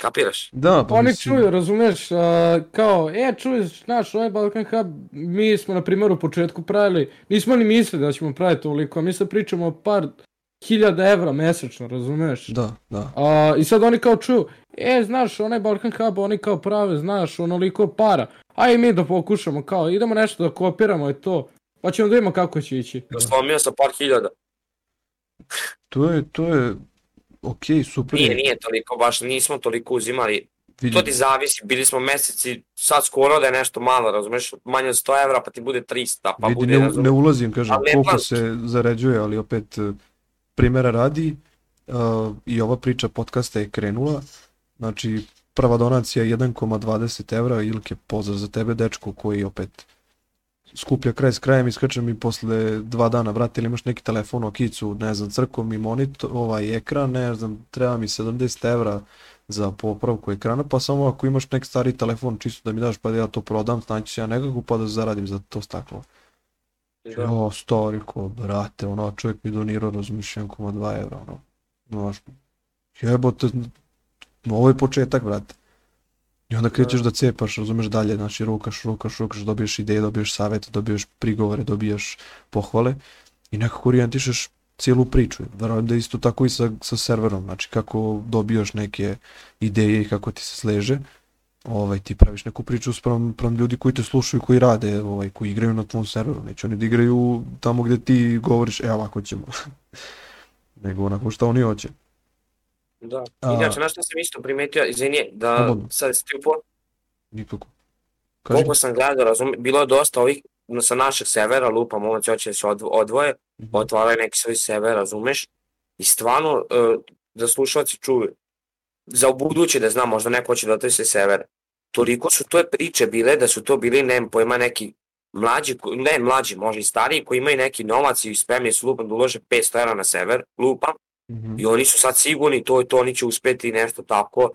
kapiraš? Da, pa Oni mislim, čuju, razumeš, a, kao, e, čuješ, znaš, ovaj Balkan Hub, mi smo, na primjer, u početku pravili, nismo ni mislili da ćemo praviti toliko, a mi sad pričamo o par hiljada evra mesečno, razumeš? Da, da. A, I sad oni kao čuju, e, znaš, onaj Balkan Hub, oni kao prave, znaš, onoliko para, a i mi da pokušamo, kao, idemo nešto da kopiramo i to, pa ćemo da vidimo kako će ići. Slomio sa par hiljada. To je, to je, ok, super. je. Nije, nije toliko, baš nismo toliko uzimali. Vidi- To ti zavisi, bili smo meseci, sad skoro da je nešto malo, razumeš, manje od 100 evra pa ti bude 300, pa Vidi, bude, ne, razumeš, ne ulazim, kažem, Ali koliko plan- se zaređuje, ali opet e, primjera radi uh, i ova priča podcasta je krenula. Znači, prva donacija je 1,20 evra, Ilke, pozdrav za tebe, dečko, koji opet skuplja kraj s krajem, iskače mi posle dva dana, vrati ili imaš neki telefon, okicu, ne znam, crkom mi monitor, ovaj ekran, ne znam, treba mi 70 evra za popravku ekrana, pa samo ako imaš neki stari telefon, čisto da mi daš, pa da ja to prodam, znači ja nekako, pa da zaradim za to staklo. da. O, stari ko, brate, ono, čovjek mi donirao, razumiješ, 1,2 evra, ono, znaš, jebote, ovo je početak, brate. I onda krećeš da cepaš, razumeš dalje, znači rukaš, rukaš, rukaš, dobiješ ideje, dobiješ savete, dobiješ prigovore, dobiješ pohvale i nekako orijentišeš cijelu priču. Verujem da isto tako i sa, sa serverom, znači kako dobijaš neke ideje i kako ti se sleže, ovaj, ti praviš neku priču sprem, sprem ljudi koji te slušaju, koji rade, ovaj, koji igraju na tvom serveru, neće oni da igraju tamo gde ti govoriš, e ovako ćemo. Nego onako šta oni hoće. Da. Inače, znaš što sam isto primetio, izvini, da Slobodno. sad si ti upo, Nikako. Kaži, koliko sam gledao, razum, bilo je dosta ovih no, sa našeg severa, lupa, momci hoće da se odvo- odvoje, Mhm. otvaraju neki svoj sever, razumeš? I stvarno, uh, da slušalci čuju, za u buduće da znam, možda neko hoće da otvori se sever, toliko su to priče bile da su to bili, nemam pojma, neki mlađi, ne mlađi, možda i stariji, koji imaju neki novac i spremni su lupam da ulože 500 evra na sever, lupam, Mhm. i oni su sad sigurni, to i to, oni će uspeti nešto tako.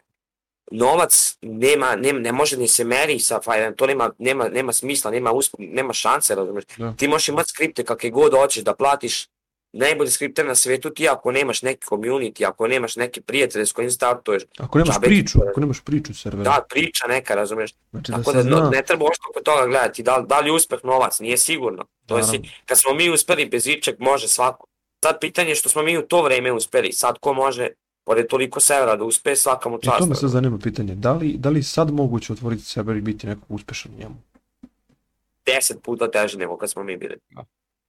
Novac nema, ne, ne može ni se meri sa Fireem, to nema, nema, nema smisla, nema, usp, nema šanse, razumeš. Da. Ti možeš imati skripte kakve god hoćeš da platiš najbolji skripter na svetu ti ako nemaš neki community, ako nemaš neke prijatelje s kojim startuješ, Ako nemaš ti priču, ako nemaš priču servera, da, priča neka, razumeš. znači da Tako se da, zna, ne treba ošto oko toga gledati, da, da li je uspeh novac, nije sigurno. To je kad smo mi uspeli bez ičeg, može svako. Sad pitanje je što smo mi u to vreme uspeli, sad ko može, pored toliko severa da uspe, svaka mu I to me sad zanima pitanje, da li, da li sad moguće otvoriti server i biti neko uspešan u njemu? Deset puta teže nego kad smo mi bili.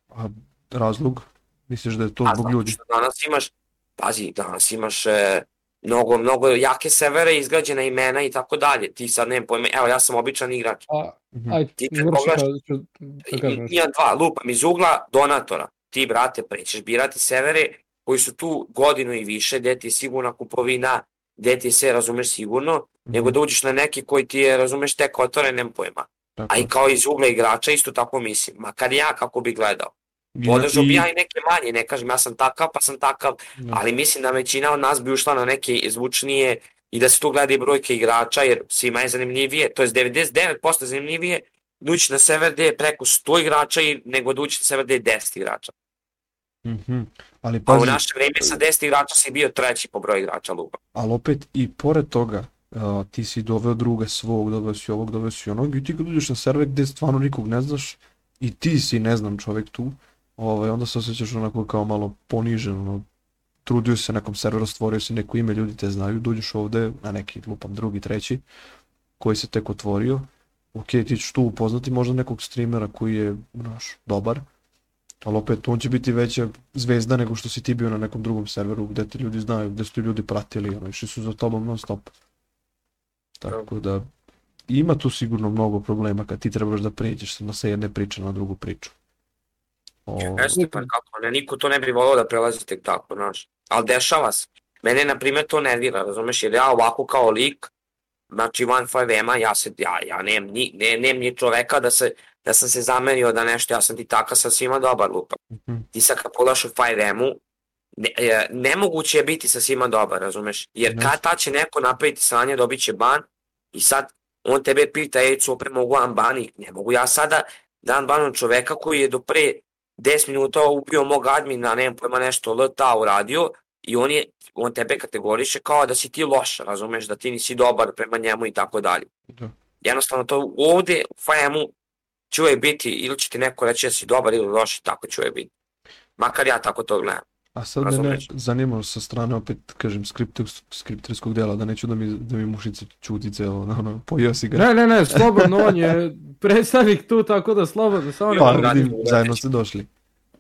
A razlog? Misliš da je to A zbog zato ljudi? što danas imaš, pazi, danas imaš e, mnogo, mnogo jake severe, izgrađena imena i tako dalje. Ti sad nemam pojma, evo ja sam običan igrač. A, Mhm. aj, Ti kad vrši pogledaš- da dva, lupam, iz ugla donatora. Ti, brate, prećeš birati severe koji su tu godinu i više, gde ti je sigurna kupovina, gde ti je sve, razumeš, sigurno, nego da uđeš na neki koji ti je, razumeš, tek otvoren, nemam pojma. Tako A i kao iz ugla igrača isto tako mislim. Makar ja kako bi gledao. Podržao bi ja i neke manje, ne kažem ja sam takav pa sam takav, da. ali mislim da većina od nas bi ušla na neke zvučnije i da se tu gleda i brojke igrača, jer svima je zanimljivije, to je 99% zanimljivije ući na sever gde je preko 100 igrača i nego da ući na sever gde je 10 igrača. Mhm. Ali A u pazi, naše vreme sa 10 igrača si bio treći po broju igrača lupa. ali opet i pored toga, a, ti si doveo druga svog, doveo si ovog, doveo si onog i ti kad uđeš na server gde stvarno nikog ne znaš i ti si ne znam čovjek tu, ovaj, onda se osjećaš onako kao malo ponižen, ono, trudio se nekom serveru, stvorio si neko ime, ljudi te znaju, dođeš ovde na neki lupam drugi, treći, koji se tek otvorio, ok, ti ćeš tu upoznati možda nekog streamera koji je, znaš, dobar, ali opet on će biti veća zvezda nego što si ti bio na nekom drugom serveru gde te ljudi znaju, gde su te ljudi pratili, ono, išli su za tobom non stop. Tako da, ima tu sigurno mnogo problema kad ti trebaš da pređeš sa- sa jedne priče na drugu priču. O, Jeste, pa kako ne, niko to ne bi volao da prelazi tek tako, znaš. Ali dešava se. Mene, na primjer, to nervira, razumeš, jer ja ovako kao lik, znači van 5M-a, ja se, ja, ja nemam ni, ne, nemam ni čoveka da se, da sam se zamerio da nešto, ja sam ti takav sa svima dobar lupa. mhm, Ti sad kad pogledaš u 5M-u, ne, e, nemoguće je biti sa svima dobar, razumeš? Jer Ne. kad ta će neko napraviti sranje, dobit će ban i sad on tebe pita, ej, cupre, mogu vam bani? Ne mogu ja sada dan banom čoveka koji je do pre 10 minuta ubio mog admina, nemam pojma nešto LTA uradio i on, je, on tebe kategoriše kao da si ti loš, razumeš, da ti nisi dobar prema njemu i tako dalje. Da. Jednostavno to ovde u FM-u će uvek biti, ili će ti neko reći da si dobar ili loš i tako će uvek biti. Makar ja tako to gledam. A sad mene Razumeš. zanima sa strane opet, kažem, skripterskog, skripterskog dela, da neću da mi, da mi mušica čuti celo, ono, pojeo si ga. Ne, ne, ne, slobodno, on je predstavnik tu, tako da slobodno, samo ne Pa, vidim, zajedno ste došli.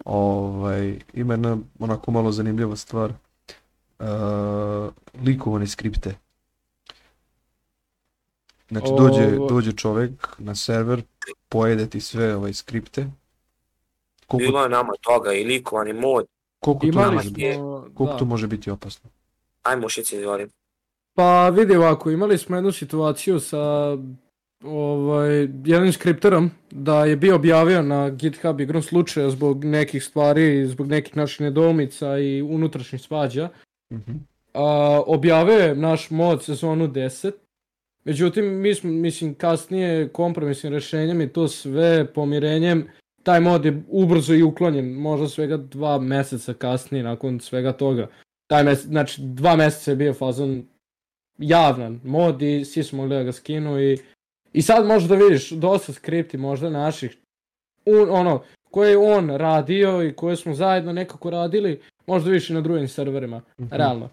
Ovaj, ima jedna onako malo zanimljiva stvar. Uh, likovane skripte. Znači dođe, Ovo- dođe čovek na server, pojede ti sve ovaj skripte. Koliko, Bilo je nama toga i likovani mod. koliko, to Imali može, biti, smo, koliko da. to može biti opasno? Ajmo mušice, izvolim. Pa vidi ovako, imali smo jednu situaciju sa ovaj, jednim skripterom da je bio objavio na GitHub igrom slučaja zbog nekih stvari, zbog nekih naših nedoumica i unutrašnjih svađa. Mhm. A, objavio je naš mod sezonu 10. Međutim, mi smo, mislim, kasnije kompromisnim rešenjem i to sve pomirenjem, taj mod je ubrzo i uklonjen, možda svega dva meseca kasnije nakon svega toga. Taj mes, znači, dva meseca je bio fazon javnan mod i svi smo mogli da ga skinu i, i sad možeš da vidiš dosta skripti možda naših, un, ono, koje je on radio i koje smo zajedno nekako radili, možda vidiš i na drugim serverima, Mhm. realno.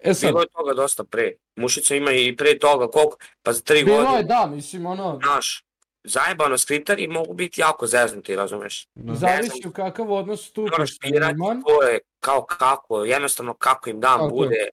E sad, Bilo je toga dosta pre. Mušica ima i pre toga koliko, pa za tri bilo je godine, da, mislim, ono, znaš, zajebano skriptari mogu biti jako zeznuti, razumeš? Da. zavisi u kakav odnos stupiš Moraš birati ko je, kao kako, jednostavno kako im dan je. bude,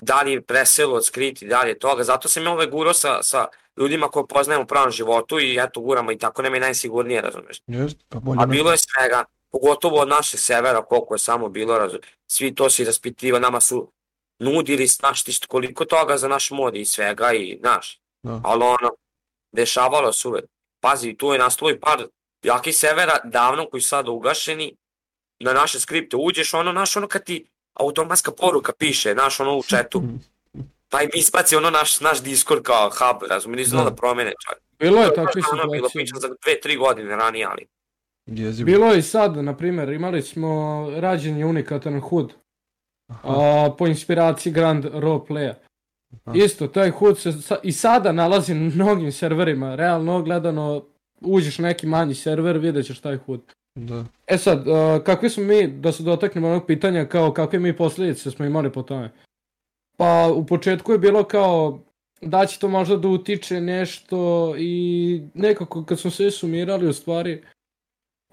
da li je preselo od skriti, da li je toga. Zato sam ja ove gurao sa, sa ljudima koje poznajem u pravom životu i eto guramo i tako nema i najsigurnije, razumeš? Jest, pa bolje A bilo je svega, pogotovo od naše severa, koliko je samo bilo, razum, svi to si raspitiva, nama su nudili, znaš ti što- koliko toga za naš mod i svega i, znaš, Da. ali ono, dešavalo se uvek. Pazi, tu je nastalo i par jakih severa davno koji su sada ugašeni, na naše skripte uđeš, ono, naš, ono kad ti automatska poruka piše, naš, ono u chatu, pa im ispaci ono naš, naš Discord kao hub, razum, nisu znali Da. da promene čak. Bilo je takve ono bilo situacije. priča za dve, tri godine ranije, ali Jezivo. Bilo je i sad, na primjer, imali smo rađen je unikatan HUD a, po inspiraciji Grand Roleplaya. Aha. Isto, taj HUD se sa, i sada nalazi na mnogim serverima, realno gledano uđeš na neki manji server, vidjet ćeš taj HUD. da. E sad, a, kakvi smo mi, da se dotaknemo onog pitanja, kao kakve mi posljedice smo imali po tome? Pa u početku je bilo kao da će to možda da utiče nešto i nekako kad smo sve sumirali u stvari,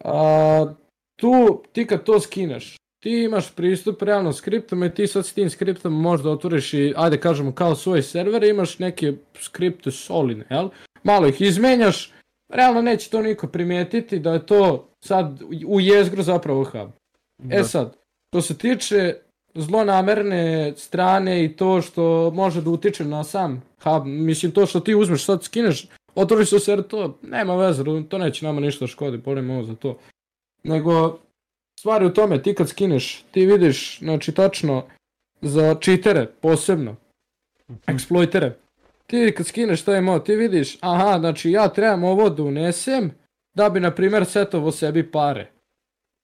a, tu ti kad to skineš, ti imaš pristup realno skriptom i ti sad s tim skriptom možda otvoriš i, ajde kažemo, kao svoj server imaš neke skripte solidne, jel? Malo ih izmenjaš, realno neće to niko primijetiti da je to sad u jezgru zapravo hub. E Da. sad, što se tiče zlonamerne strane i to što može da utiče na sam hub, mislim to što ti uzmeš sad skineš, otvoriš se server, to nema veze, to neće nama ništa da škodi, bolimo ovo za to. Nego, stvari u tome, ti kad skineš, ti vidiš, znači tačno, za cheatere posebno, exploitere, ti kad skineš taj mod, ti vidiš, aha, znači ja trebam ovo da unesem, da bi, na primjer, setovo sebi pare.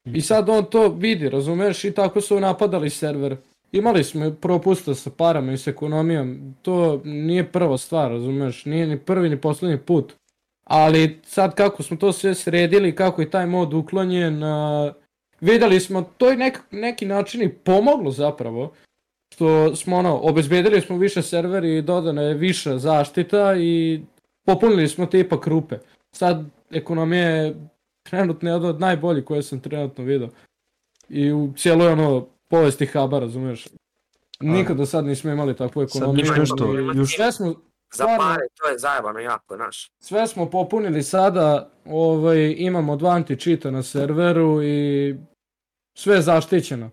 I sad on to vidi, razumeš, i tako su napadali server. Imali smo propusta sa parama i s ekonomijom, to nije prva stvar, razumeš, nije ni prvi ni poslednji put. Ali sad kako smo to sve sredili, kako je taj mod uklonjen, a, videli smo, to je nek, neki način i pomoglo zapravo, što smo ono, obezbedili smo više serveri i dodana je više zaštita i popunili smo te ipak rupe. Sad ekonomija je trenutno jedna od najboljih koje sam trenutno vidio. I u cijeloj ono povesti huba, razumeš? Nikad do sad nismo imali takvu ekonomiju. još nešto, još- Sve smo, za pare to je zajebano jako, znaš. sve smo popunili sada, ovaj, imamo dva anti-cheata na serveru i sve je zaštićeno.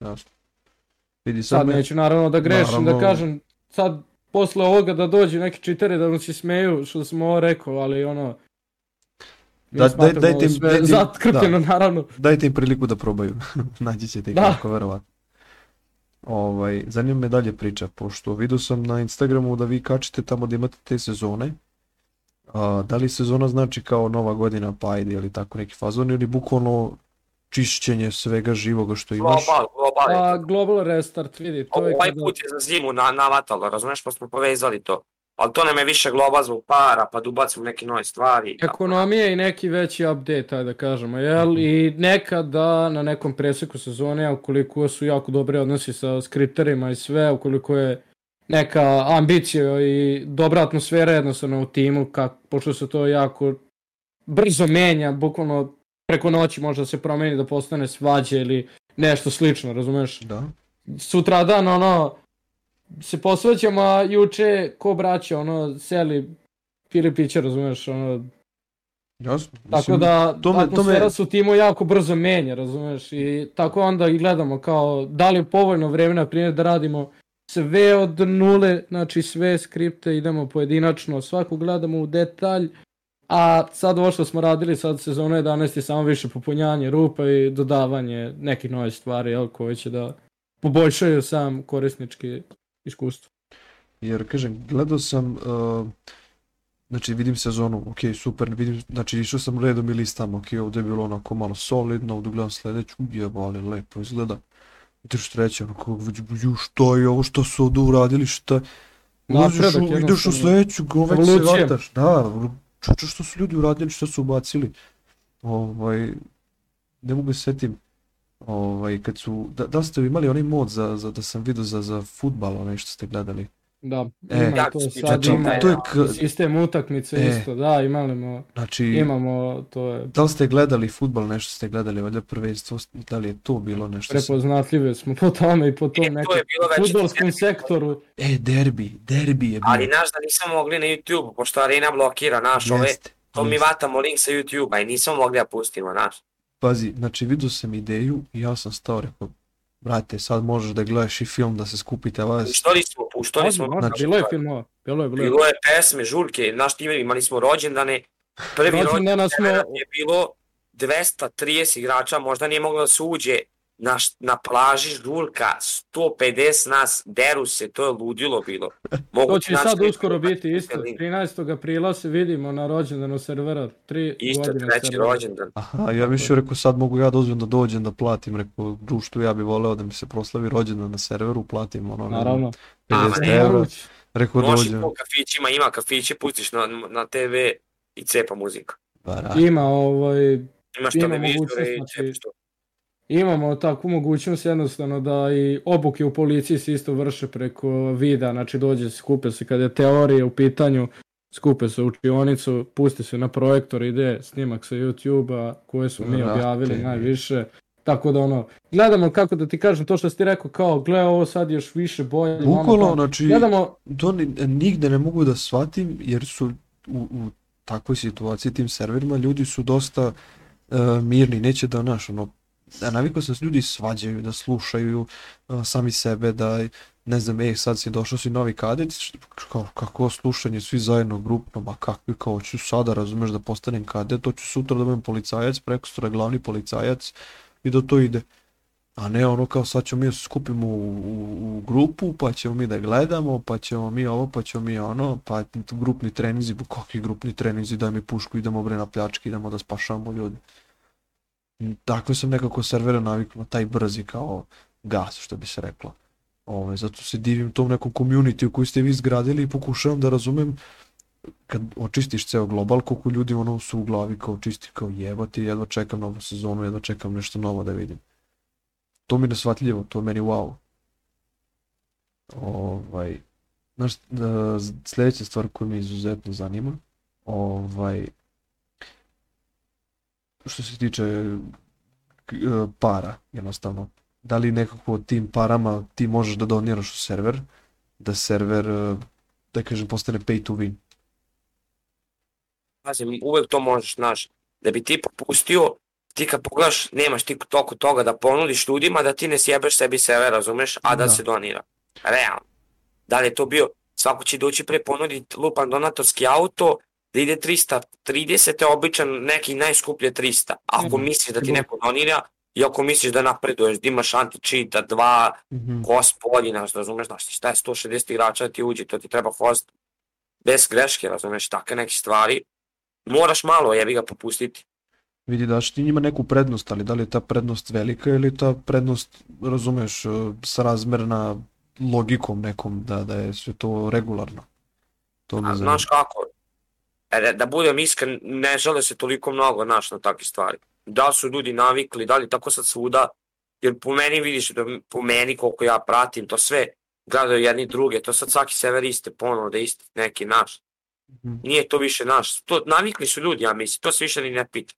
Jasno. Vidi, sad, Sad me, neću naravno da grešim, da Naravno. kažem, sad posle ovoga da dođu neki čiteri da nam se smeju što sam ovo rekao, ali ono... Da- daj- smatramo dajte im- sve dajte im- Zatkrpljeno, naravno. dajte im priliku da probaju. Naći ćete ih Da. lako, verovatno. Ovaj, zanima me dalje priča, pošto vidio sam na Instagramu da vi kačite tamo da imate te sezone. A, da li sezona znači kao nova godina pa ajde ili tako neki fazon ili bukvalno čišćenje svega živoga što imaš? Global, global je Pa, global restart, vidi, to je Ovaj kada... put je za zimu na, navatalo, razumeš, pa smo povezali to. Ali to nam je više global zbog para, pa da ubacimo neke nove stvari. Ekonomija i neki veći update, ajde da kažemo, jel? I nekada na nekom preseku sezone, ukoliko su jako dobri odnosi sa skripterima i sve, ukoliko je neka ambicija i dobra atmosfera jednostavno u timu, kak, pošto se to jako brzo menja, bukvalno preko noći može da se promeni da postane svađa ili nešto slično, razumeš? Da. Sutradan, ono, se posvećamo, a juče ko braća, ono, seli pili piće, razumeš, ono, Jasno. tako Mislim, da to me- to atmosfera me- se u timu jako brzo menja, razumeš, i tako onda i gledamo kao da li je povoljno vreme, na primjer, da radimo sve od nule, znači sve skripte idemo pojedinačno, svaku gledamo u detalj, a sad ovo što smo radili sad sezona 11 je samo više popunjanje rupa i dodavanje nekih novih stvari, jel, koje će da poboljšaju sam korisnički iskustvo. Jer, kažem, gledao sam, uh, znači vidim sezonu, ok, super, vidim, znači išao sam redom i listam, ok, ovdje je bilo onako malo solidno, ovdje gledam sledeću, jebali, lepo izgleda. Ideš treće, onako, ju, šta je ovo, što su ovdje uradili, šta, ulaziš u, ideš u sledeću, go, već se vrataš, da, čuču što su ljudi uradili, što su ubacili, ovaj, ne mogu se setim, ovaj, kad su, da, da ste imali onaj mod za, za, da sam vidio za, za futbal, onaj što ste gledali, Da, E, ima to sad, znači, ima to je k- sistem utakmice E. isto, da, imamo, znači, imamo, to je Da li ste gledali futbal, nešto ste gledali, valjda prvenstvo, da li je to bilo nešto? prepoznatljive smo po tome i po tom E, to nekom je bilo već... futbolskom sektoru. E, derbi, derbi je bio. Ali naš da nismo mogli na YouTube, pošto Arena blokira naš ove, to mi vatamo link sa YouTube-a i nismo mogli da pustimo naš. Pazi, znači vidio sam ideju i ja sam stao, rekao, brate, sad možeš da gledaš i film, da se skupite vas. Što nismo, što nismo... Možda, možda, znači- bilo je filmova, bilo je, bilo je. Bilo je pesme, žurke, naš tim imali smo rođendane, prvi rođendan Rođendana smo, je bilo 230 igrača, možda nije moglo da se uđe na, na plaži žurka, 150 nas, deru se, to je ludilo bilo. Mogu to će sad uskoro biti isto, link. 13. aprila se vidimo na rođendanu servera, tri Isto godine treći servera. rođendan. Aha, ja mišljio, rekao, sad mogu ja da uzmem da dođem da platim, rekao, društvu, ja bi voleo da mi se proslavi rođendan na serveru, platim ono, ne Naravno. 50 ne, evra, rekao Možeš dođem. po kafićima, ima kafiće, pustiš na, na TV i cepa muzika. Bara, Ima ovaj, Ima televizore mogućnost, i znači- cepaš to. Imamo takvu mogućnost jednostavno da i obuke u policiji se isto vrše preko vida, znači dođe se, skupe se kada je teorija u pitanju, skupe se u učionicu, pusti se na projektor, ide snimak sa YouTube-a koje su mi objavili najviše. Tako da ono, gledamo kako da ti kažem to što si ti rekao kao gle ovo sad još više bolje. Bukvalno, tamo. znači, Gledamo, to ni, nigde ne mogu da shvatim, jer su u, u takvoj situaciji tim serverima ljudi su dosta uh, mirni, neće da naš ono, da navikao sam da se ljudi svađaju, da slušaju uh, sami sebe, da ne znam, ej sad si došao si novi kadet, kao, kako slušanje, svi zajedno grupno, ma kakvi, kao ću sada, razumeš da postanem kadet, to ću sutra da budem policajac, preko sutra glavni policajac i da to ide. A ne ono kao sad ćemo mi da se skupimo u, u, u grupu, pa ćemo mi da gledamo, pa ćemo mi ovo, pa ćemo mi ono, pa grupni trenizi, kakvi grupni trenizi, daj mi pušku, idemo bre na pljački, idemo da spašavamo ljude. Tako sam nekako servera navikao na taj brzi kao gas, što bi se reklo. Ove, zato se divim tom nekom community koji ste vi izgradili i pokušavam da razumem kad očistiš ceo global, koliko ljudi ono su u glavi kao čisti, kao jebati, jedva čekam novu sezonu, jedva čekam nešto novo da vidim. To mi je nesvatljivo, to je meni wow. Ovaj, znaš, da, sljedeća stvar koja me izuzetno zanima, ovaj, što se tiče e, para, jednostavno, da li nekako tim parama ti možeš da doniraš u server, da server, e, da kažem, postane pay to win. Pazi, uvek to možeš, znaš, da bi ti popustio, ti kad pogledaš, nemaš ti toliko toga da ponudiš ljudima, da ti ne sjebeš sebi sebe, razumeš, a da, Da. se donira. Realno. Da li je to bio, svako će doći pre ponuditi lupan donatorski auto, da ide 330, je običan neki najskuplje 300. Ako Mhm. misliš da ti neko donira, I ako misliš da napreduješ, da imaš anti-cheata, dva Mhm. gospodina, razumeš, znaš šta je 160 igrača da ti uđe, to ti treba host bez greške, razumeš, takve neke stvari. Moraš malo, jebi ga, popustiti. Vidi daš ti njima neku prednost, ali da li je ta prednost velika ili ta prednost, razumeš, eh, srazmerna logikom nekom, da, da je sve to regularno. To A, znaš kako, e, da budem iskren, ne žele se toliko mnogo, znaš, na takve stvari. Da su ljudi navikli, da li tako sad svuda, jer po meni vidiš, da po meni koliko ja pratim, to sve gledaju jedni druge, to sad svaki sever iste ponovo da isti neki naš. Mhm. Nije to više naš, to navikli su ljudi, ja mislim, to se više ni ne pita.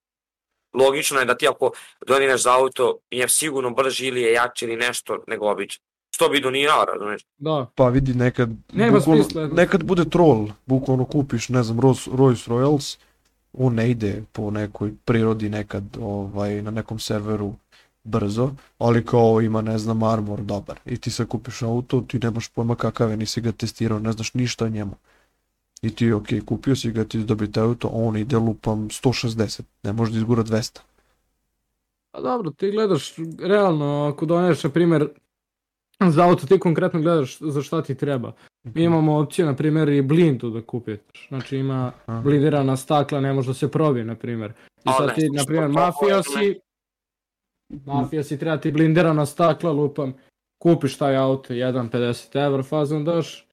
Logično je da ti ako doniraš za auto, je sigurno brži ili je jači ili nešto nego obično. Što bi donirao, razumeš? Da. Pa vidi nekad, Nema bukvalno- smisla, jedno. nekad bude troll, bukvalno kupiš, ne znam, Rolls, Royce Royals, on ne ide po nekoj prirodi nekad ovaj, na nekom serveru brzo, ali kao ima, ne znam, armor dobar. I ti sad kupiš auto, ti nemaš pojma kakav je, nisi ga testirao, ne znaš ništa o njemu. I ti, ok, kupio si ga, ti dobije taj auto, a on ide lupam 160, ne može da izgura 200. Pa dobro, ti gledaš, realno, ako doneš, na primjer, za auto, ti konkretno gledaš za šta ti treba. Mi imamo opciju, na primjer, i blindu da kupiš. Znači ima blindirana stakla, ne može da se probije, na primjer. I sad ti, na primjer, mafija si, mafija si treba ti blindirana stakla, lupam, kupiš taj auto, 1,50 evra fazon daš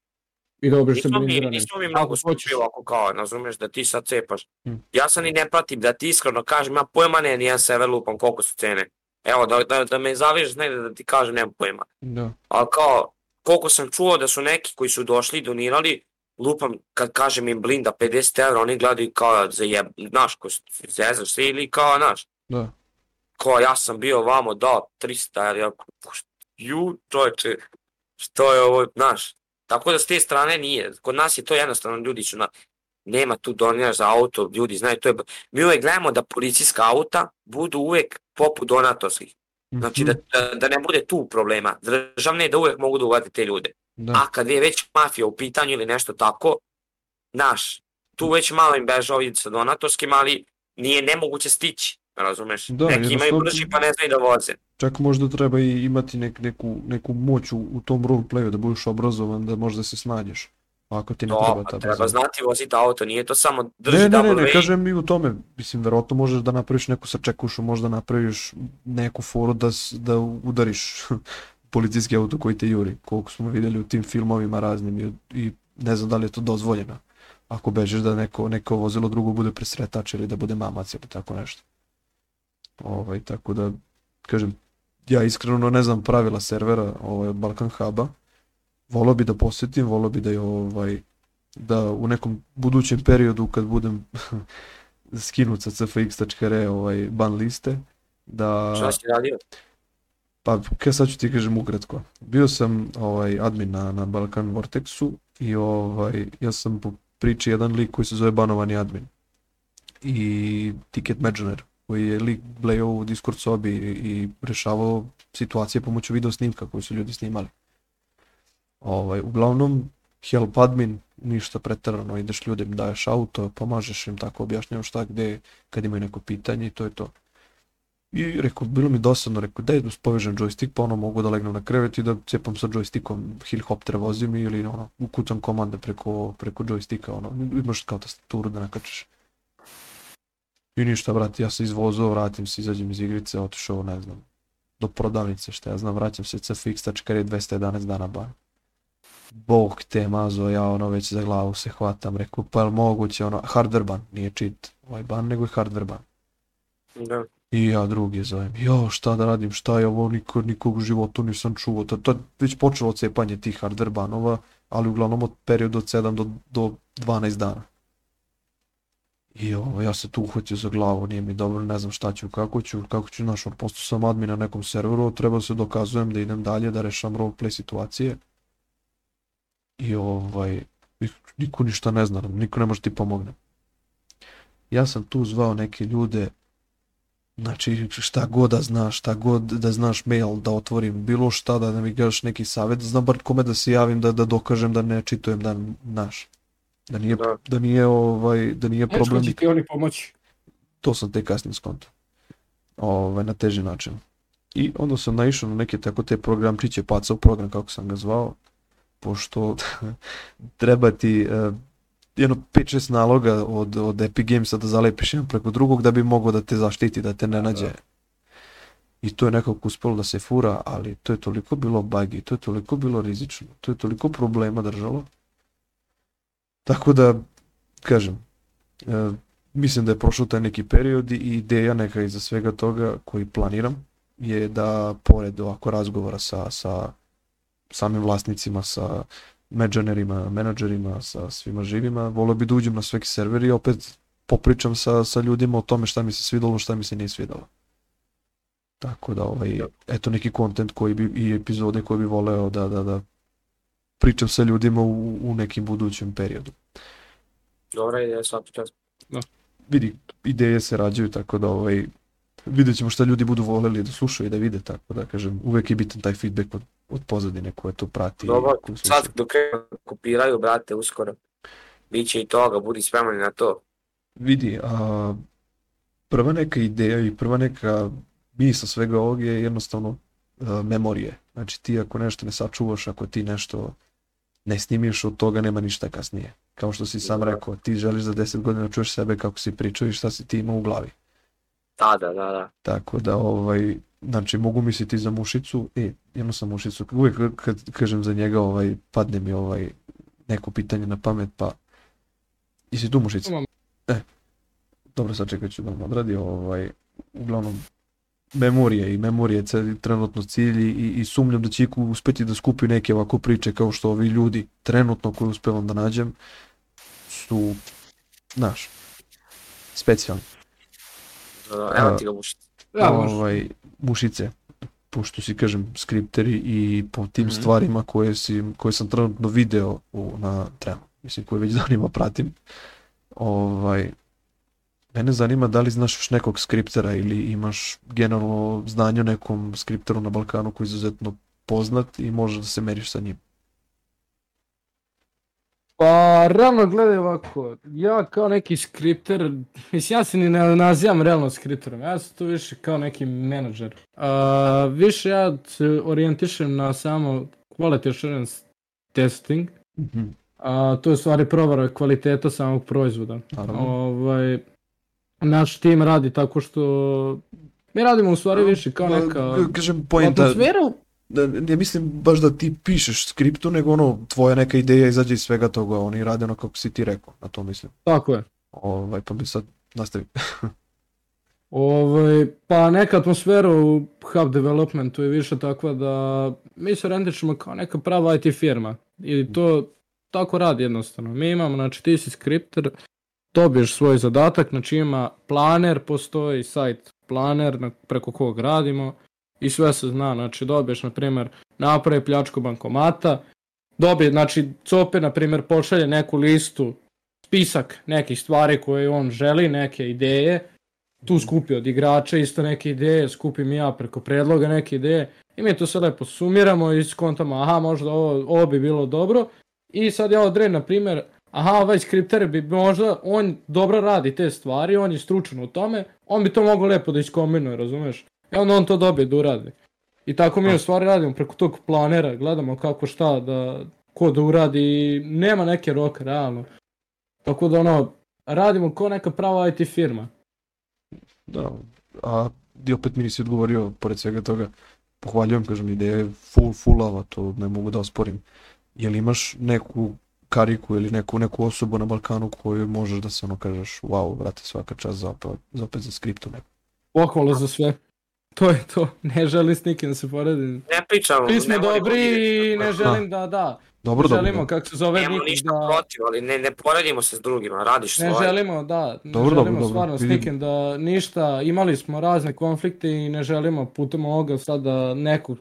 i dobiš se blindirani. nismo mi mnogo Ako hoćeš. skupi ovako kao, razumeš, da ti sad cepaš. Mm. Ja sam i ne pratim, da ti iskreno kažem, ja pojma ne, nijedan sever lupam koliko su cene. Evo, da, da, da me zavižeš negde da ti kažem, nemam pojma. Da. Ali kao, koliko sam čuo da su neki koji su došli i donirali, lupam, kad kažem im blinda 50 evra, oni gledaju kao za jeb, znaš, ko zezaš se ili kao, znaš, Da. kao ja sam bio vamo dao 300, jer ja, ju, čovječe, što je ovo, znaš, tako da s te strane nije, kod nas je to jednostavno, ljudi su na, nema tu doniraš za auto, ljudi znaju, to je, mi uvek gledamo da policijska auta budu uvek poput donatorskih, znači Mhm. da, da, da ne bude tu problema, državne da uvek mogu da uvati te ljude, Da. a kad je već mafija u pitanju ili nešto tako, naš, tu već malo im beže ovi sa donatorskim, ali nije nemoguće stići, razumeš? Da, Neki imaju brži pa ne znaju da voze. Čak možda treba i imati nek, neku, neku moć u, u tom roleplayu, da budeš obrazovan, da možda se snađeš. Ako ti ne treba No, ta pa treba brzina. znati voziti auto, nije to samo drži Ne, ne, ne, ne, kažem i u tome. Mislim, verovatno možeš da napraviš neku sačekušu, možda napraviš neku foru da, da udariš policijski auto koji te juri, koliko smo vidjeli u tim filmovima raznim i, i ne znam da li je to dozvoljeno. Ako bežeš da neko, neko vozilo drugo bude presretač ili da bude mamac ili tako nešto. Ovaj, tako da, kažem, ja iskreno ne znam pravila servera ovaj, Balkan Huba. Volio bi da posjetim, volio bi da je ovaj, da u nekom budućem periodu kad budem skinut sa cfx.re ovaj, ban liste, da... Šta si radio? Pa, kaj sad ću ti kažem ukratko. Bio sam ovaj, admin na, na Balkan Vortexu i ovaj, ja sam po priči jedan lik koji se zove banovani admin. I Ticket Majoner, koji je lik blejao u Discord sobi i, i rešavao situacije pomoću video snimka koji su ljudi snimali. Ovaj, uglavnom, help admin, ništa pretarano, ideš ljudima, daješ auto, pomažeš im tako, objašnjavaš šta gde, kad imaju neko pitanje i to je to. I rekao, bilo mi dosadno, rekao, da povežem joystick, pa ono mogu da legnem na krevet i da cepam sa joystickom helikopter vozim ili ono, ukucam komande preko, preko joysticka, ono, imaš kao tastaturu da nakačeš. I ništa, brate, ja se izvozao, vratim se, izađem iz igrice, otišao, ne znam, do prodavnice, šta ja znam, vraćam se cfx.re 211 dana ban. Bog te mazo, ja ono već za glavu se hvatam, rekao, pa je moguće, ono, hardware ban, nije cheat, ovaj ban, nego je hardware ban. Da. I ja drugi zovem, jo šta da radim, šta je ovo, niko, nikog u životu nisam čuo, to, to je već počelo cepanje tih hardware banova, ali uglavnom od perioda od 7 do, do 12 dana. I ovo, ja se tu uhvatio za glavu, nije mi dobro, ne znam šta ću, kako ću, kako ću, znaš, on postao sam admin na nekom serveru, treba da se dokazujem da idem dalje, da rešam roleplay situacije. I ovaj, niko ništa ne zna, niko ne može ti pomogne. Ja sam tu zvao neke ljude Znači šta god da znaš, šta god da znaš mail da otvorim, bilo šta da mi gaš neki savjet, da znam bar kome da se javim da, da dokažem da ne čitujem da naš. Da nije, Da. da nije, ovaj, da nije Nećko problem, će ti oni pomoći. to sam tek kasnije skonto. Ovaj, na teži način. I onda sam naišao na neke tako te programčiće, pacao program kako sam ga zvao, pošto treba ti uh, jedno 5-6 naloga od, od Epic Gamesa da zalepiš jedan preko drugog da bi mogao da te zaštiti, da te ne nađe. Da. I to je nekako uspelo da se fura, ali to je toliko bilo buggy, to je toliko bilo rizično, to je toliko problema držalo. Tako da, kažem, e, mislim da je prošao taj neki period i ideja neka iza svega toga koji planiram je da pored ovako razgovora sa, sa samim vlasnicima, sa menadžerima, menadžerima, sa svima živima, volio bi da uđem na svaki server i opet popričam sa, sa ljudima o tome šta mi se svidalo, šta mi se nije svidalo. Tako da, ovaj, eto neki kontent koji bi, i epizode koje bi voleo da, da, da pričam sa ljudima u, u nekim budućem periodu. Dobra ideja, svaki čas. Da. Vidi, ideje se rađaju, tako da ovaj, vidjet ćemo šta ljudi budu voleli da slušaju i da vide, tako da kažem, uvek je bitan taj feedback od, od pozadine koje to prati. Dobro, sad dok kopiraju, brate, uskoro. Biće i toga, budi spreman na to. Vidi, a, prva neka ideja i prva neka misla svega ovog je jednostavno a, memorije. Znači ti ako nešto ne sačuvaš, ako ti nešto ne snimiš od toga nema ništa kasnije. Kao što si sam da. rekao, ti želiš za 10 godina da čuješ sebe kako si pričao i šta si ti imao u glavi. Da, da, da, da. Tako da, ovaj, znači mogu misliti za mušicu, e, jedno sam mušicu, uvijek kad kažem za njega, ovaj, padne mi ovaj, neko pitanje na pamet, pa, jesi tu mušica? E, dobro, sad čekat ću da vam odradi, ovaj, uglavnom, memorije i memorije trenutno cilj i, i sumnjam da će uspeti da skupi neke ovako priče kao što ovi ljudi trenutno koje uspevam da nađem su, znaš, specijalni. Da, evo ti ga mušice. Ja, ovaj, mušice, pošto si kažem skripteri i po tim mm -hmm. stvarima koje, si, koje sam trenutno video u, na trenu, mislim koje već danima pratim, ovaj, Mene zanima da li znaš još nekog skriptera ili imaš generalno znanje o nekom skripteru na Balkanu koji je izuzetno poznat i možeš da se meriš sa njim. Pa, realno gledaj ovako, ja kao neki skripter, mislim ja se ni ne nazivam realno skripterom, ja sam tu više kao neki menadžer. A, više ja se orijentišem na samo quality assurance testing, -hmm. a, to je stvari provara kvaliteta samog proizvoda. Naravno. Ovaj, naš tim radi tako što mi radimo u stvari više kao neka kažem poenta atmosfera ne mislim baš da ti pišeš skriptu, nego ono, tvoja neka ideja izađe iz svega toga, oni rade ono kako si ti rekao, na to mislim. Tako je. Ovaj, pa bi sad nastavi. ovaj, pa neka atmosfera u hub developmentu je više takva da mi se rendičemo kao neka prava IT firma i to tako radi jednostavno. Mi imamo, znači ti si skripter, dobiješ svoj zadatak, znači ima planer, postoji sajt planer na, preko kog radimo i sve se zna, znači dobiješ na primjer napravi pljačku bankomata, dobije, znači COPE na primjer pošalje neku listu, spisak nekih stvari koje on želi, neke ideje, tu skupi od igrača isto neke ideje, skupim ja preko predloga neke ideje i mi to sve lepo sumiramo i skontamo, aha možda ovo, ovo bi bilo dobro i sad ja odredim na primjer aha, ovaj skripter bi možda, on dobro radi te stvari, on je stručan u tome, on bi to mogao lepo da iskombinuje, razumeš? I onda on to dobije da uradi. I tako mi u stvari radimo preko tog planera, gledamo kako šta da, ko da uradi nema neke roka, realno. Tako da ono, radimo ko neka prava IT firma. Da, a i opet mi nisi odgovorio, pored svega toga, pohvaljujem, kažem, ideja je full, fullava, to ne mogu da osporim. Jel imaš neku kariku ili neku, neku osobu na Balkanu koju možeš da se ono kažeš wow, vrati svaka čast za opet, za, opet za skriptu neko. Pohvala za sve. To je to, ne želim s nikim da se poredim. Ne pričamo. Mi smo dobri i ne želim da, da. Dobro, ne želimo, dobro. kako se zove Nemo ništa da... protiv, ali ne, ne poredimo se s drugima, radiš svoje. Ne želimo, da, ne dobro, želimo dobro, stvarno dobro. s nikim da ništa, imali smo razne konflikte i ne želimo putem ovoga sad da neku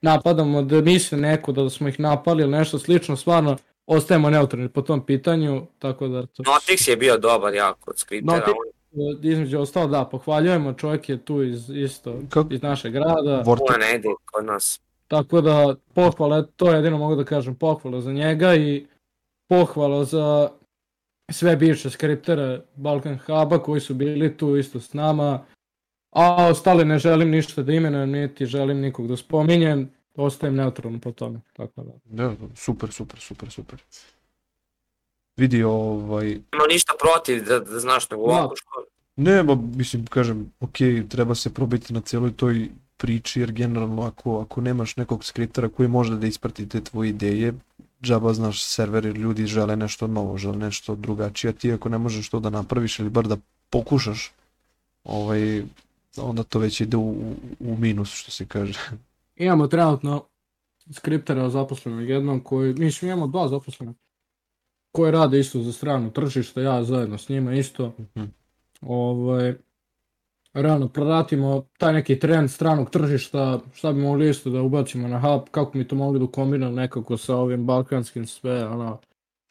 napadamo, da misle neko da smo ih napali ili nešto slično, stvarno ostajemo neutralni po tom pitanju, tako da... To... Notix je bio dobar jako od skriptera. Notix, on... između ostalo, da, pohvaljujemo, čovjek je tu iz, isto, Kako? iz našeg grada. Vortex. ne ide kod nas. Tako da, pohvala, to jedino mogu da kažem, pohvala za njega i pohvala za sve bivše skriptere Balkan Huba koji su bili tu isto s nama. A ostale ne želim ništa da imenujem, niti želim nikog da spominjem, ostajem neutralno po tome, tako da. Da, super, super, super, super. Vidi ovaj... Nema ništa protiv da, da znaš nego Da. ovako što... Ne, ba, mislim, kažem, ok, treba se probiti na cijeloj toj priči, jer generalno ako, ako nemaš nekog skriptera koji može da isprati te tvoje ideje, džaba znaš serveri, ljudi žele nešto novo, žele nešto drugačije, a ti ako ne možeš to da napraviš ili bar da pokušaš, ovaj, onda to već ide u, u- u minus, što se kaže. Imamo trenutno skriptera zaposlenog jednom koji, mislim imamo dva zaposlena koji rade isto za stranu tržište, ja zajedno s njima isto. Mhm. Ovaj, realno pratimo taj neki trend stranog tržišta, šta bi mogli isto da ubacimo na hub, kako mi to mogli da kombinamo nekako sa ovim balkanskim sve, ono,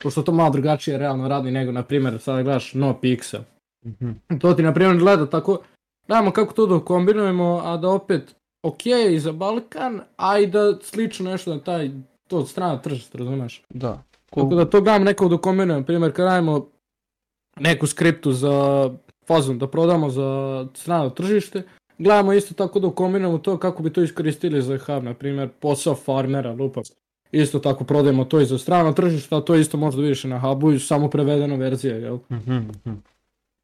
pošto to malo drugačije realno radi nego, na primjer, sada gledaš No Pixel. Mhm. To ti na primjer gleda tako, dajmo kako to da kombinujemo, a da opet ok za Balkan, a i da slično nešto na taj, to strana tržišta, razumeš? Da. Tako da to gledam nekako da kombinujem, primjer kad radimo neku skriptu za fazon da prodamo za strano tržište, gledamo isto tako da kombinujemo to kako bi to iskoristili za hub, na primjer posao farmera, lupa. Isto tako prodajemo to i za strano tržište, a to isto možda vidiš na hubu i samo prevedena verzija, jel? Mhm, mhm.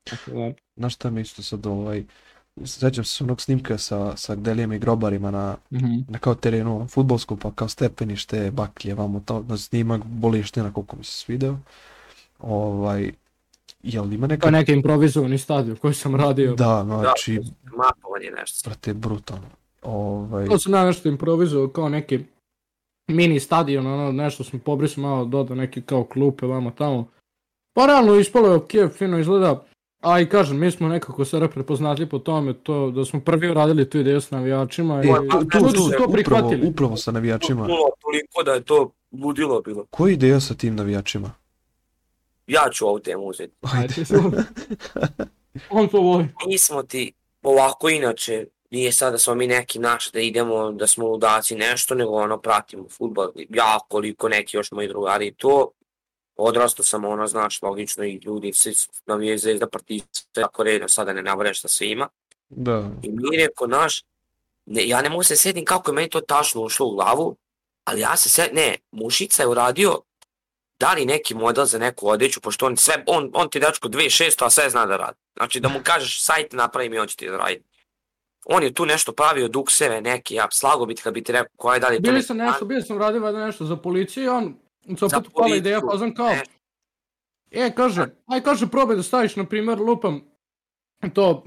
Tako da, Znaš šta mi isto sad ovaj, sećam se onog snimka sa, sa Delijem i grobarima na, mhm. na kao terenu futbolsku, pa kao stepenište, baklje, vamo to, na snimak, boliština, koliko mi se svideo. Ovaj, jel ima neka... je neki improvizovani stadion koji sam radio. Da, znači, Mapovanje nešto. brate, brutalno. Ovaj, To sam ja nešto improvizovao kao neki mini stadion, ono nešto smo pobrisali malo dodao neki kao klupe vamo tamo. Pa realno ispalo je ok, fino izgleda. A i kažem, mi smo nekako sada prepoznatli po tome to da smo prvi uradili tu ideju s navijačima e, i tu, tu, tu, to upravo, prihvatili. upravo sa navijačima. Puno toliko da je to ludilo bilo. Koja je ideja sa tim navijačima? Ja ću ovu temu uzeti. Ajde. On to voli. Mi smo ti ovako inače, nije sad da smo mi neki naš da idemo, da smo ludaci nešto, nego ono pratimo futbol. Ja koliko neki još moji drugari to. Odrastao sam ono, znaš, logično i ljudi, svi navije zvezda partizan, sve tako redno, sada ne navreš sa svima. Da, I mi rekao, naš, ne, ja ne mogu se sjetim kako je meni to tačno ušlo u glavu, ali ja se sjetim, ne, Mušica je uradio da li neki model za neku odeću, pošto on sve, on, on ti dečko 2600, a sve zna da radi. Znači da mu kažeš sajt napravi mi, on će ti da radi. On je tu nešto pravio, dukseve neki, ja slago bi ti kad bi ti rekao koja je da li to Bili sam nešto, bili sam radio nešto za policiju i on se Za opet upala ideja, pa znam kao, e, kaže, aj kaže probaj da staviš, na primjer, lupam, to,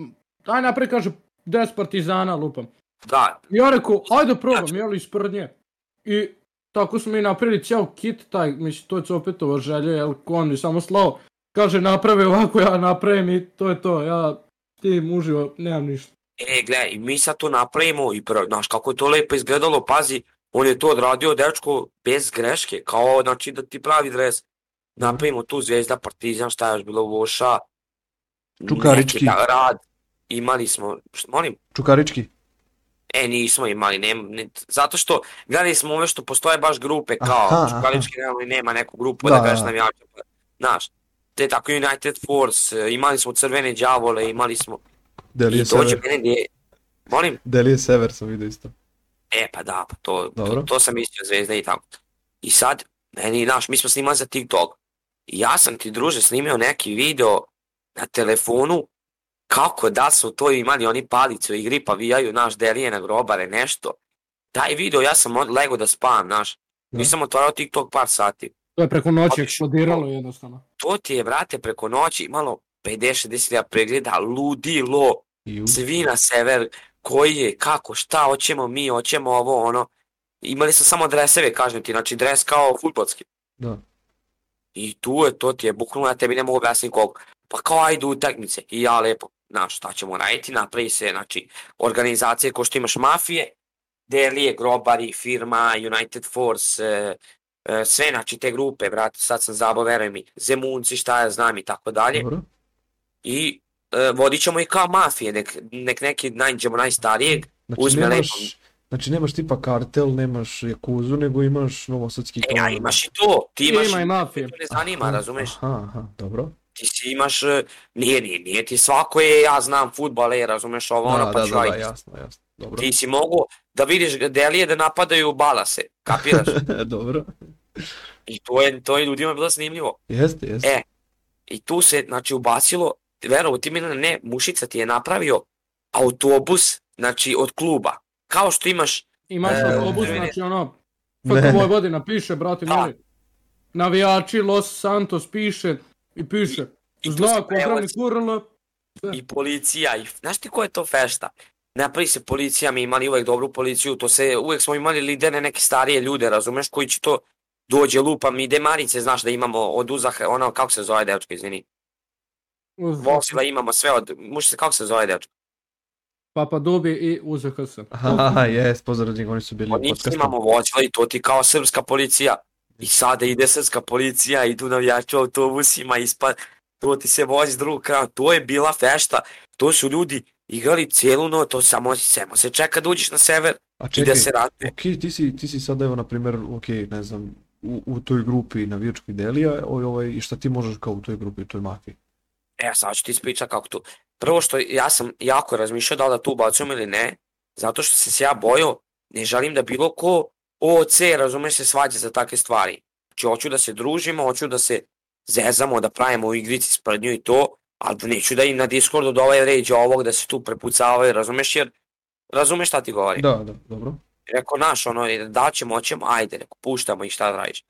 aj napred kaže, 10 partizana lupam. Da, I ja rekao, ajde probam, jel, ispred nje. I tako smo mi napravili cijel kit, taj, mislim, to je Copetova želja, jel, on mi samo slao, kaže, napravi ovako, ja napravim i to je to, ja tim uživo, nemam ništa. E, gledaj, i mi sad to napravimo i znaš kako je to lepo izgledalo, pazi, on je to odradio, dečko, bez greške, kao, znači, da ti pravi dres. Napravimo tu Zvezda, Partizan, šta je još bilo, Voša, Čukarički. neki da- rad, imali smo, što, molim, Čukarički. e, nismo imali, nema, ne, zato što gledali smo ove što postoje baš grupe, kao, Aha, Čukarički nema, nema neku grupu, Da, da, kažeš da. navijača, pa, znaš, te tako United Force, imali smo Crvene đavole, imali smo, Deli i je dođe sever. mene gdje, molim, Deli je sever, sam vidio isto. E, pa da, pa to, to, to sam mislio zvezda i tako. I sad, meni, znaš, mi smo snimali za TikTok. I ja sam ti, druže, snimio neki video na telefonu kako da su to imali oni palice u igri, pa vijaju, naš delije na grobare, nešto. Taj video, ja sam lego da spavam, znaš. Da. Nisam otvarao TikTok par sati. To je preko noći eksplodiralo jednostavno. To ti je, brate, preko noći imalo 50-60 hiljada pregleda, ludilo, svi na sever, koji je, kako, šta, hoćemo mi, hoćemo ovo, ono. Imali su samo dreseve, kažem ti, znači dres kao futbolski. Da. I tu je, to ti je, bukvalno ja tebi ne mogu objasniti koliko. Pa kao ajde utakmice. I ja lepo, znaš, šta ćemo raditi, napravi se, znači, organizacije ko što imaš mafije, Delije, Grobari, firma, United Force, e, e, sve, znači, te grupe, brate, sad sam zabao, veruj mi, Zemunci, šta ja znam i tako dalje. Dobro. I vodit ćemo i kao mafije, nek, nek neki nađemo najstarijeg, Znači Uzme nemaš, znači nemaš tipa kartel, nemaš jakuzu, nego imaš novosadski E, a klan. imaš i to, ti imaš Ima i mafije. to ne zanima, razumeš? Aha, aha, dobro. ti si imaš, e, nije, nije, nije ti svako je, ja znam futbal, je, razumeš ovo, ono, Da, pa da, ću da, da, jasno, jasno. Dobro. Ti si mogu da vidiš delije da napadaju balase, kapiraš? Dobro. I to je, to je ljudima bilo zanimljivo. Jeste, jeste. E, I tu se, znači, ubacilo, verovo ti Milane, ne, Mušica ti je napravio autobus, znači, od kluba. Kao što imaš, Imaš E, autobus, ne. znači ono. FK Vojvodina piše, brate Da. mili. Navijači Los Santos piše i piše. i Znak obrani prevozi kurla. i policija, i, znaš ti ko je to fešta? Napravi se policija, mi imali uvek dobru policiju, to se, uvek smo imali lidere, neke starije ljude, razumeš, koji će to dođe lupam, ide Marice, znaš da imamo od uzaha, ono, kako se zove dečko, izvini, vozila imamo sve od, muši se, kako se zove dečko? Papa Dubi i UZHS. Aha, aha, jes, pozdrav njih, oni su bili u Od njih podcastu. imamo vozila i to ti kao srpska policija. I sada ide srpska policija, idu navijači u autobusima, ispa, to ti se vozi s drugog kraja. To je bila fešta. To su ljudi igrali cijelu noć, to samo, samo se čeka da uđeš na sever A i čekaj, da se ratuje. ok, ti si, ti si sad evo, na primjer, ok, ne znam, u, u toj grupi navijačkih delija, ovaj, ovaj, i šta ti možeš kao u toj grupi, u toj mafiji? E, sad ću ti ispričati kako tu. Prvo što ja sam jako razmišljao da li da tu ubacujem ili ne, zato što sam se ja bojao, ne želim da bilo ko OC, razumeš se, svađa za takve stvari. Znači, hoću da se družimo, hoću da se zezamo, da pravimo u igrici sprednju i to, ali da neću da im na Discordu ovaj ređe ovog, da se tu prepucavaju, razumeš, jer razumeš šta ti govorim. Da, da, dobro. Rekao, naš, ono, da ćemo, hoćemo, ajde, rekao, puštamo i šta da radiš.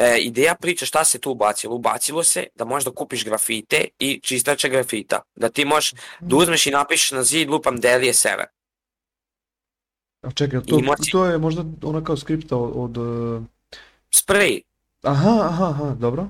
E, ideja priče šta se tu ubacilo? Ubacilo se da možeš da kupiš grafite i čistače grafita. Da ti možeš da uzmeš i napišeš na zid lupam Delije Sever. A čekaj, to, si- to je možda ona kao skripta od... od eh, Sprej. Aha, aha, aha, dobro.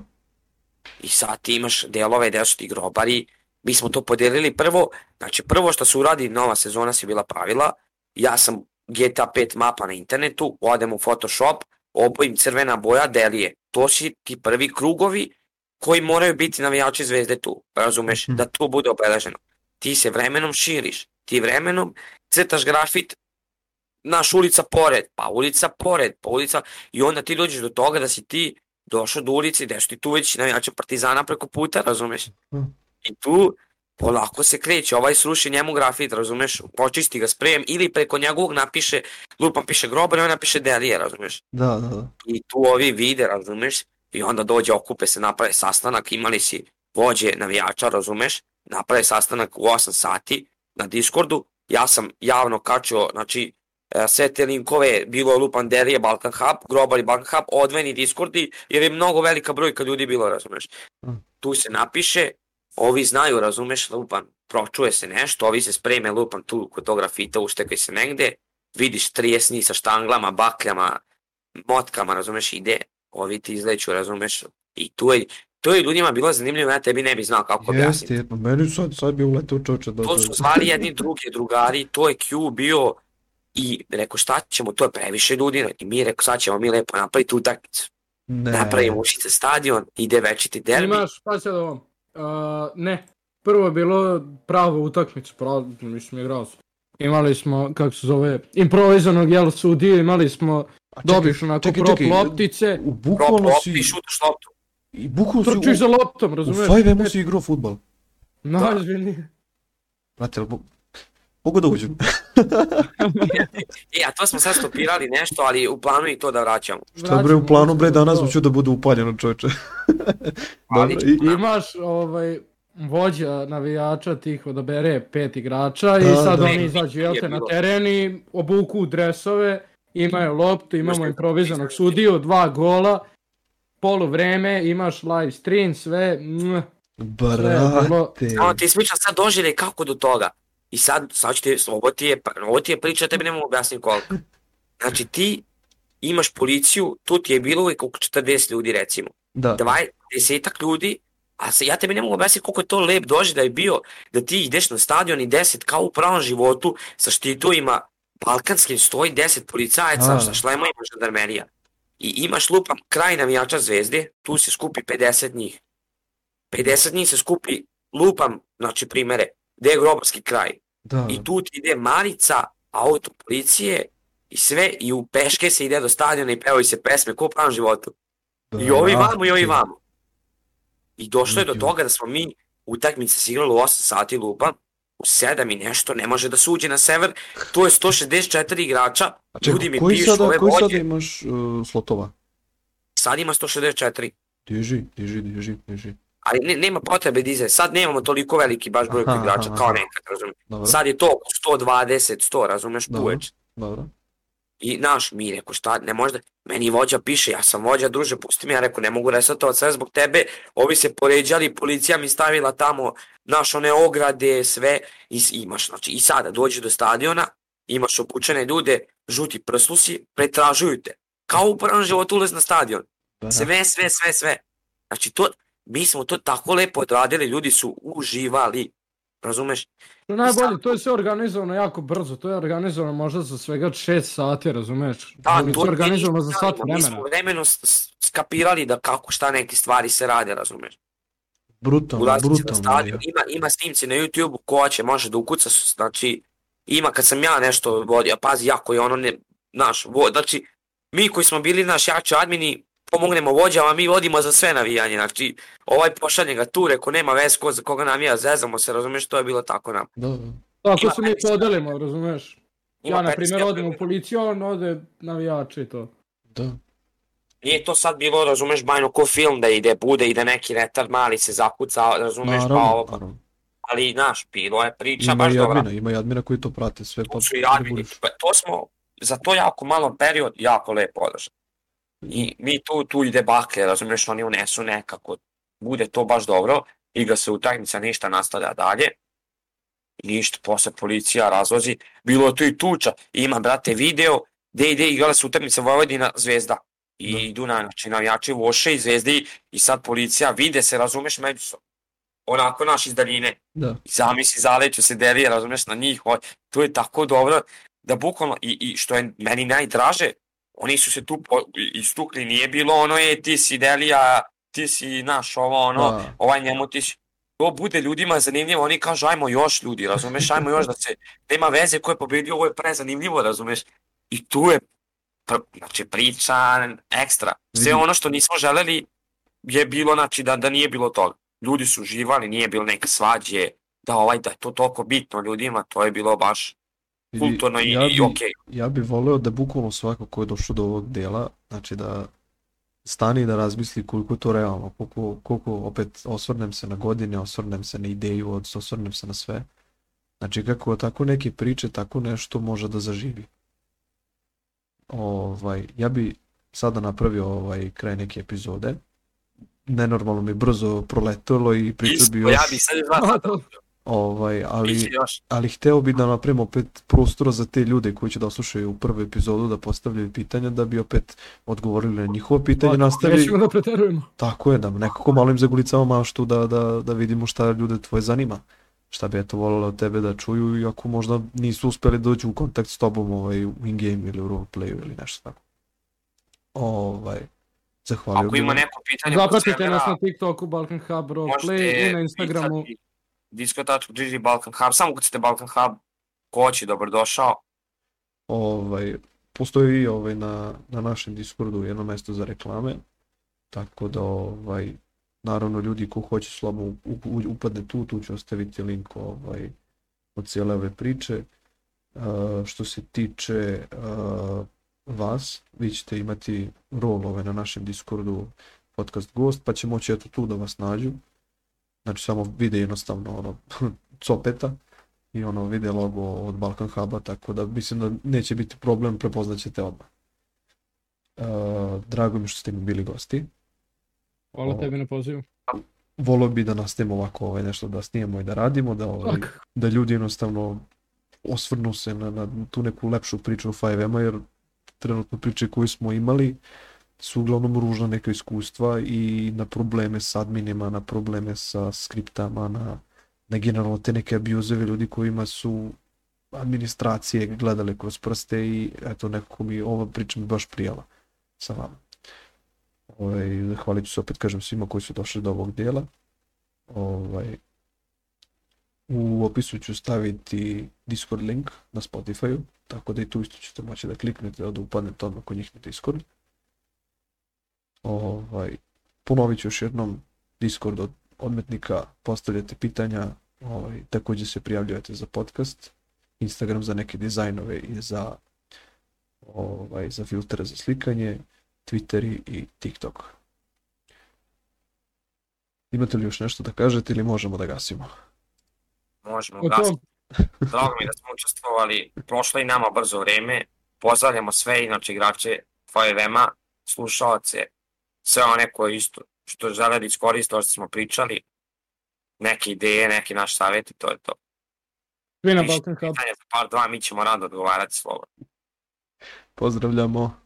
I sad ti imaš delove gde su ti grobari. Mi smo to podelili prvo. Znači prvo što se uradi, nova sezona se bila pravila. Ja sam GTA 5 mapa na internetu, odem u Photoshop, obojim crvena boja delije. To si ti prvi krugovi koji moraju biti navijači zvezde tu. Razumeš? Mhm. Da to bude obeleženo. Ti se vremenom širiš. Ti vremenom crtaš grafit naš ulica pored, pa ulica pored, pa ulica i onda ti dođeš do toga da si ti došao do ulice gde su ti tu već navijači partizana preko puta, razumeš? Mhm. I tu polako se kreće, ovaj sruši njemu grafit, razumeš? Počisti ga sprejem ili preko njegovog napiše, lupam piše grobar i on napiše delije, razumeš? Da, da, da. I tu ovi vide, razumeš? I onda dođe, okupe se, naprave sastanak, imali si vođe navijača, razumeš? Naprave sastanak u 8 sati na Discordu. Ja sam javno kačio, znači, e, sve te linkove, bilo je Lupan Derije, Balkan Hub, Grobar i Balkan Hub, odvojeni Discordi, jer je mnogo velika brojka ljudi bilo, razumeš? Mm. Tu se napiše, ovi znaju, razumeš, Lupan, pročuje se nešto, ovi se spreme, Lupan, tu kod tog grafita, uštekaj se negde, vidiš trijesni sa štanglama, bakljama, motkama, razumeš, ide, ovi ti izleću, razumeš, i tu je, to je ljudima bilo zanimljivo, ja tebi ne bi znao kako objasniti. Jeste, pa meni sad, sad bi uletao čoče da... To su zvali jedni drugi drugari, to je Q bio i rekao šta ćemo, to je previše ljudi, i mi rekao sad ćemo mi lepo napraviti utakmicu. Ne. Napravimo ušice stadion, ide večiti derbi. Imaš, pa sad ovo. Uh, ne, prvo je bilo pravo utakmicu, pravo, mislim, igrao sam. Imali smo, kako se zove, improvizanog jel sudiju, imali smo, A čekaj, dobiš onako čekaj, prop čekaj, loptice, U Prop bukvalno si... lopti, šutaš loptu. I bukvalno si... trčiš za U, loptom, u razumeš? 5M si igrao futbal. Najozbiljnije. Znate, ali... Mogu da uđem? E, a to smo sad stopirali nešto, ali u planu je i to da vraćamo. Šta bre, u planu bre, danas hoću da bude upaljeno čoveče. Dobro, i... Imaš ovaj vođa navijača tih odabere pet igrača i Da, sad da. oni izađu jel te na bilo. teren i obuku dresove, imaju loptu, imamo improvizanog sudiju, dva gola, polu vreme, imaš live stream, sve, bilo- Brate. Samo ti ispričam sad doživljaj kako do toga. I sad, sad ću ti, ovo ti je, ovo ti je priča, tebi ne mogu objasniti koliko. Znači ti imaš policiju, tu ti je bilo uvijek oko 40 ljudi recimo. Da. Dvaj, desetak ljudi, a se, ja tebi ne mogu objasniti koliko je to lep doživljaj bio da ti ideš na stadion i 10 kao u pravom životu sa štitovima balkanskim stoji 10 policajaca A. sa šlemovima žandarmerija. I imaš lupam kraj navijača zvezde, tu se skupi 50 njih. 50 njih se skupi, lupam, znači primere, gde je grobarski kraj. Da. I tu ti ide Marica, auto policije i sve, i u peške se ide do stadiona i pevaju se pesme, ko pravom životu. I ovi vamo i ovi vamo. I došlo je do toga da smo mi utakmice se igrali u 8 sati lupa, u 7 i nešto, ne može da se uđe na sever, to je 164 igrača, A čekaj, ljudi mi koji pišu sada, ove koji sada imaš uh, slotova? sad ima 164. Diži, diži, diži, diži. Ali ne, nema potrebe da ize, sad nemamo toliko veliki baš broj Aha, igrača aha, kao nekad, razumiješ. Dobro, Sad je to 120, 100, razumeš, Dobro. uveč. dobro. I naš, mi reko šta, ne možda, meni vođa piše, ja sam vođa, druže, pusti mi, ja reko, ne mogu resetovat sve zbog tebe, ovi se poređali, policija mi stavila tamo, naš, one ograde, sve, i imaš, znači, i sada dođe do stadiona, imaš obučene ljude, žuti prslusi, pretražuju te, kao u prvom životu ulaz na stadion, Da, da. sve, sve, sve, sve, znači, to, mi smo to tako lepo odradili, ljudi su uživali, razumeš, To je najbolje, to je sve organizovano jako brzo, to je organizovano možda za svega 6 sati, razumeš? Da, to to je organizovano za sat znali, Mi smo vremena. vremeno skapirali da kako šta neke stvari se rade, razumeš. Brutalno, brutalno. stadion, ima, ima snimci na YouTube-u ko hoće, može da ukuca, znači, ima kad sam ja nešto vodio, pazi, jako je ono, ne, naš, vo, znači, mi koji smo bili naš jači admini, pomognemo vođama, mi vodimo za sve navijanje, znači, ovaj pošalje ga tu, reko, nema vez ko za koga navija, zezamo se, razumeš, to je bilo tako nam. Da, da. Tako ima se mi 15 podelimo, razumeš? Ima Ja, na 15 primjer, odem u policiju, on ode navijači i to. da. Nije to sad bilo, razumeš, bajno ko film da ide, bude i da neki retard mali se zakuca, razumeš, pa Naravno, ovo, pa naravno. ali, znaš, bilo je priča Ima baš dobra. admina, ima i admina koji to prate sve pa To su i admini, pa to smo, za to jako malo period, jako lepo održali. I mi tu, tu ide bakle, razumiješ, oni unesu nekako, bude to baš dobro, igra se utakmica, ništa nastavlja dalje. Ništa, posle policija razvozi, bilo je tu i tuča, ima, brate, video, gde ide igrala se utakmica Vojvodina Zvezda. I Da. idu na, znači, navijači Voše i Zvezdi i sad policija vide se, razumeš, međusobno. Onako naš iz daljine. Da, I zamisli zaleću se derije, razumeš, na njih, to je tako dobro da bukvalno, i, i što je meni najdraže, oni su se tu istukli, nije bilo ono je ti si Delija, ti si naš ovo ono, da. ovaj njemu ti si, to bude ljudima zanimljivo, oni kažu ajmo još ljudi, razumeš, ajmo još da se, nema veze ko je pobedio, ovo je prezanimljivo, razumeš, i tu je, pr- znači priča ekstra, sve ono što nismo želeli je bilo, znači da, da nije bilo toga, ljudi su uživali, nije bilo neke svađe, da ovaj, da je to toliko bitno ljudima, to je bilo baš kulturno i, ja i bi- okej. Ja bih voleo da bukvalno svako ko je došao do ovog dela, znači da stani i da razmisli koliko je to realno, koliko, koliko opet osvrnem se na godine, osvrnem se na ideju, osvrnem se na sve. Znači kako tako neke priče, tako nešto može da zaživi. Ovaj, ja bi sada napravio ovaj kraj neke epizode. Nenormalno mi brzo proletelo i pričao bi još, ja bi sad sata, ovaj, ali ali hteo bi da napravimo opet prostora za te ljude koji će da oslušaju prvu epizodu, da postavljaju pitanja, da bi opet odgovorili na njihovo pitanje, nastavi, Nećemo da preterujemo. tako je, da nekako malo im zagulicamo maštu da, da, da vidimo šta ljude tvoje zanima. Šta bi eto volele od tebe da čuju, iako možda nisu uspeli da dođu u kontakt s tobom ovaj, u in-game ili u roleplayu ili nešto tako. Ovaj, zahvalio Ako ima neko pitanje Zapratite nas na TikToku, Balkan Hub, Roleplay i na Instagramu. pisati Disco.gg Balkan Hub, samo kucite Balkan Hub, ko će, dobrodošao. ovaj, postoji i ovaj na, na našem Discordu jedno mesto za reklame, tako da ovaj, naravno ljudi ko hoće u- upadne tu, tu ću ostaviti link ovaj, od cijele ove priče. Uh, što se tiče uh, vas, vi ćete imati rol ovaj, na našem Discordu podcast gost, pa će moći eto tu da vas nađu. Znači samo vide jednostavno ono copeta i ono vide logo od Balkan Huba, tako da mislim da neće biti problem, prepoznaćete odmah. Uh, drago mi što ste mi bili gosti. Hvala tebi na pozivu. Volio bi da nastavimo ovako ovaj, nešto da snijemo i da radimo, da, ovaj, da ljudi jednostavno osvrnu se na, na tu neku lepšu priču o 5M-a, jer trenutno priče koje smo imali su uglavnom ružna neka iskustva i na probleme s adminima, na probleme sa skriptama, na, na generalno te neke abuzeve ljudi kojima su administracije gledale kroz prste i eto nekako mi ova priča mi baš prijala sa vama. Ovaj, zahvalit ću se opet kažem svima koji su došli do ovog dijela. Ovaj, u opisu ću staviti Discord link na Spotify-u, tako da i tu isto ćete moći da kliknete da upadnete odmah kod njih na Discord. Ovaj, ponovit ću još jednom, Discord od odmetnika, postavljate pitanja, ovaj, takođe se prijavljujete za podcast, Instagram za neke dizajnove i za ovaj, za filtere za slikanje, Twitteri i TikTok. Imate li još nešto da kažete ili možemo da gasimo? Možemo Gotovo. glasiti. Drago mi da smo učestvovali. Prošlo je i nama brzo vreme. Pozdravljamo sve, inače igrače tvoje vema, slušalce, sve one koji isto što žele da iskoriste ovo što smo pričali, neke ideje, neki naš savjet i to je to. Svi na Balkan Hub. pitanja za par dva, mi ćemo rado odgovarati slobodno. Pozdravljamo.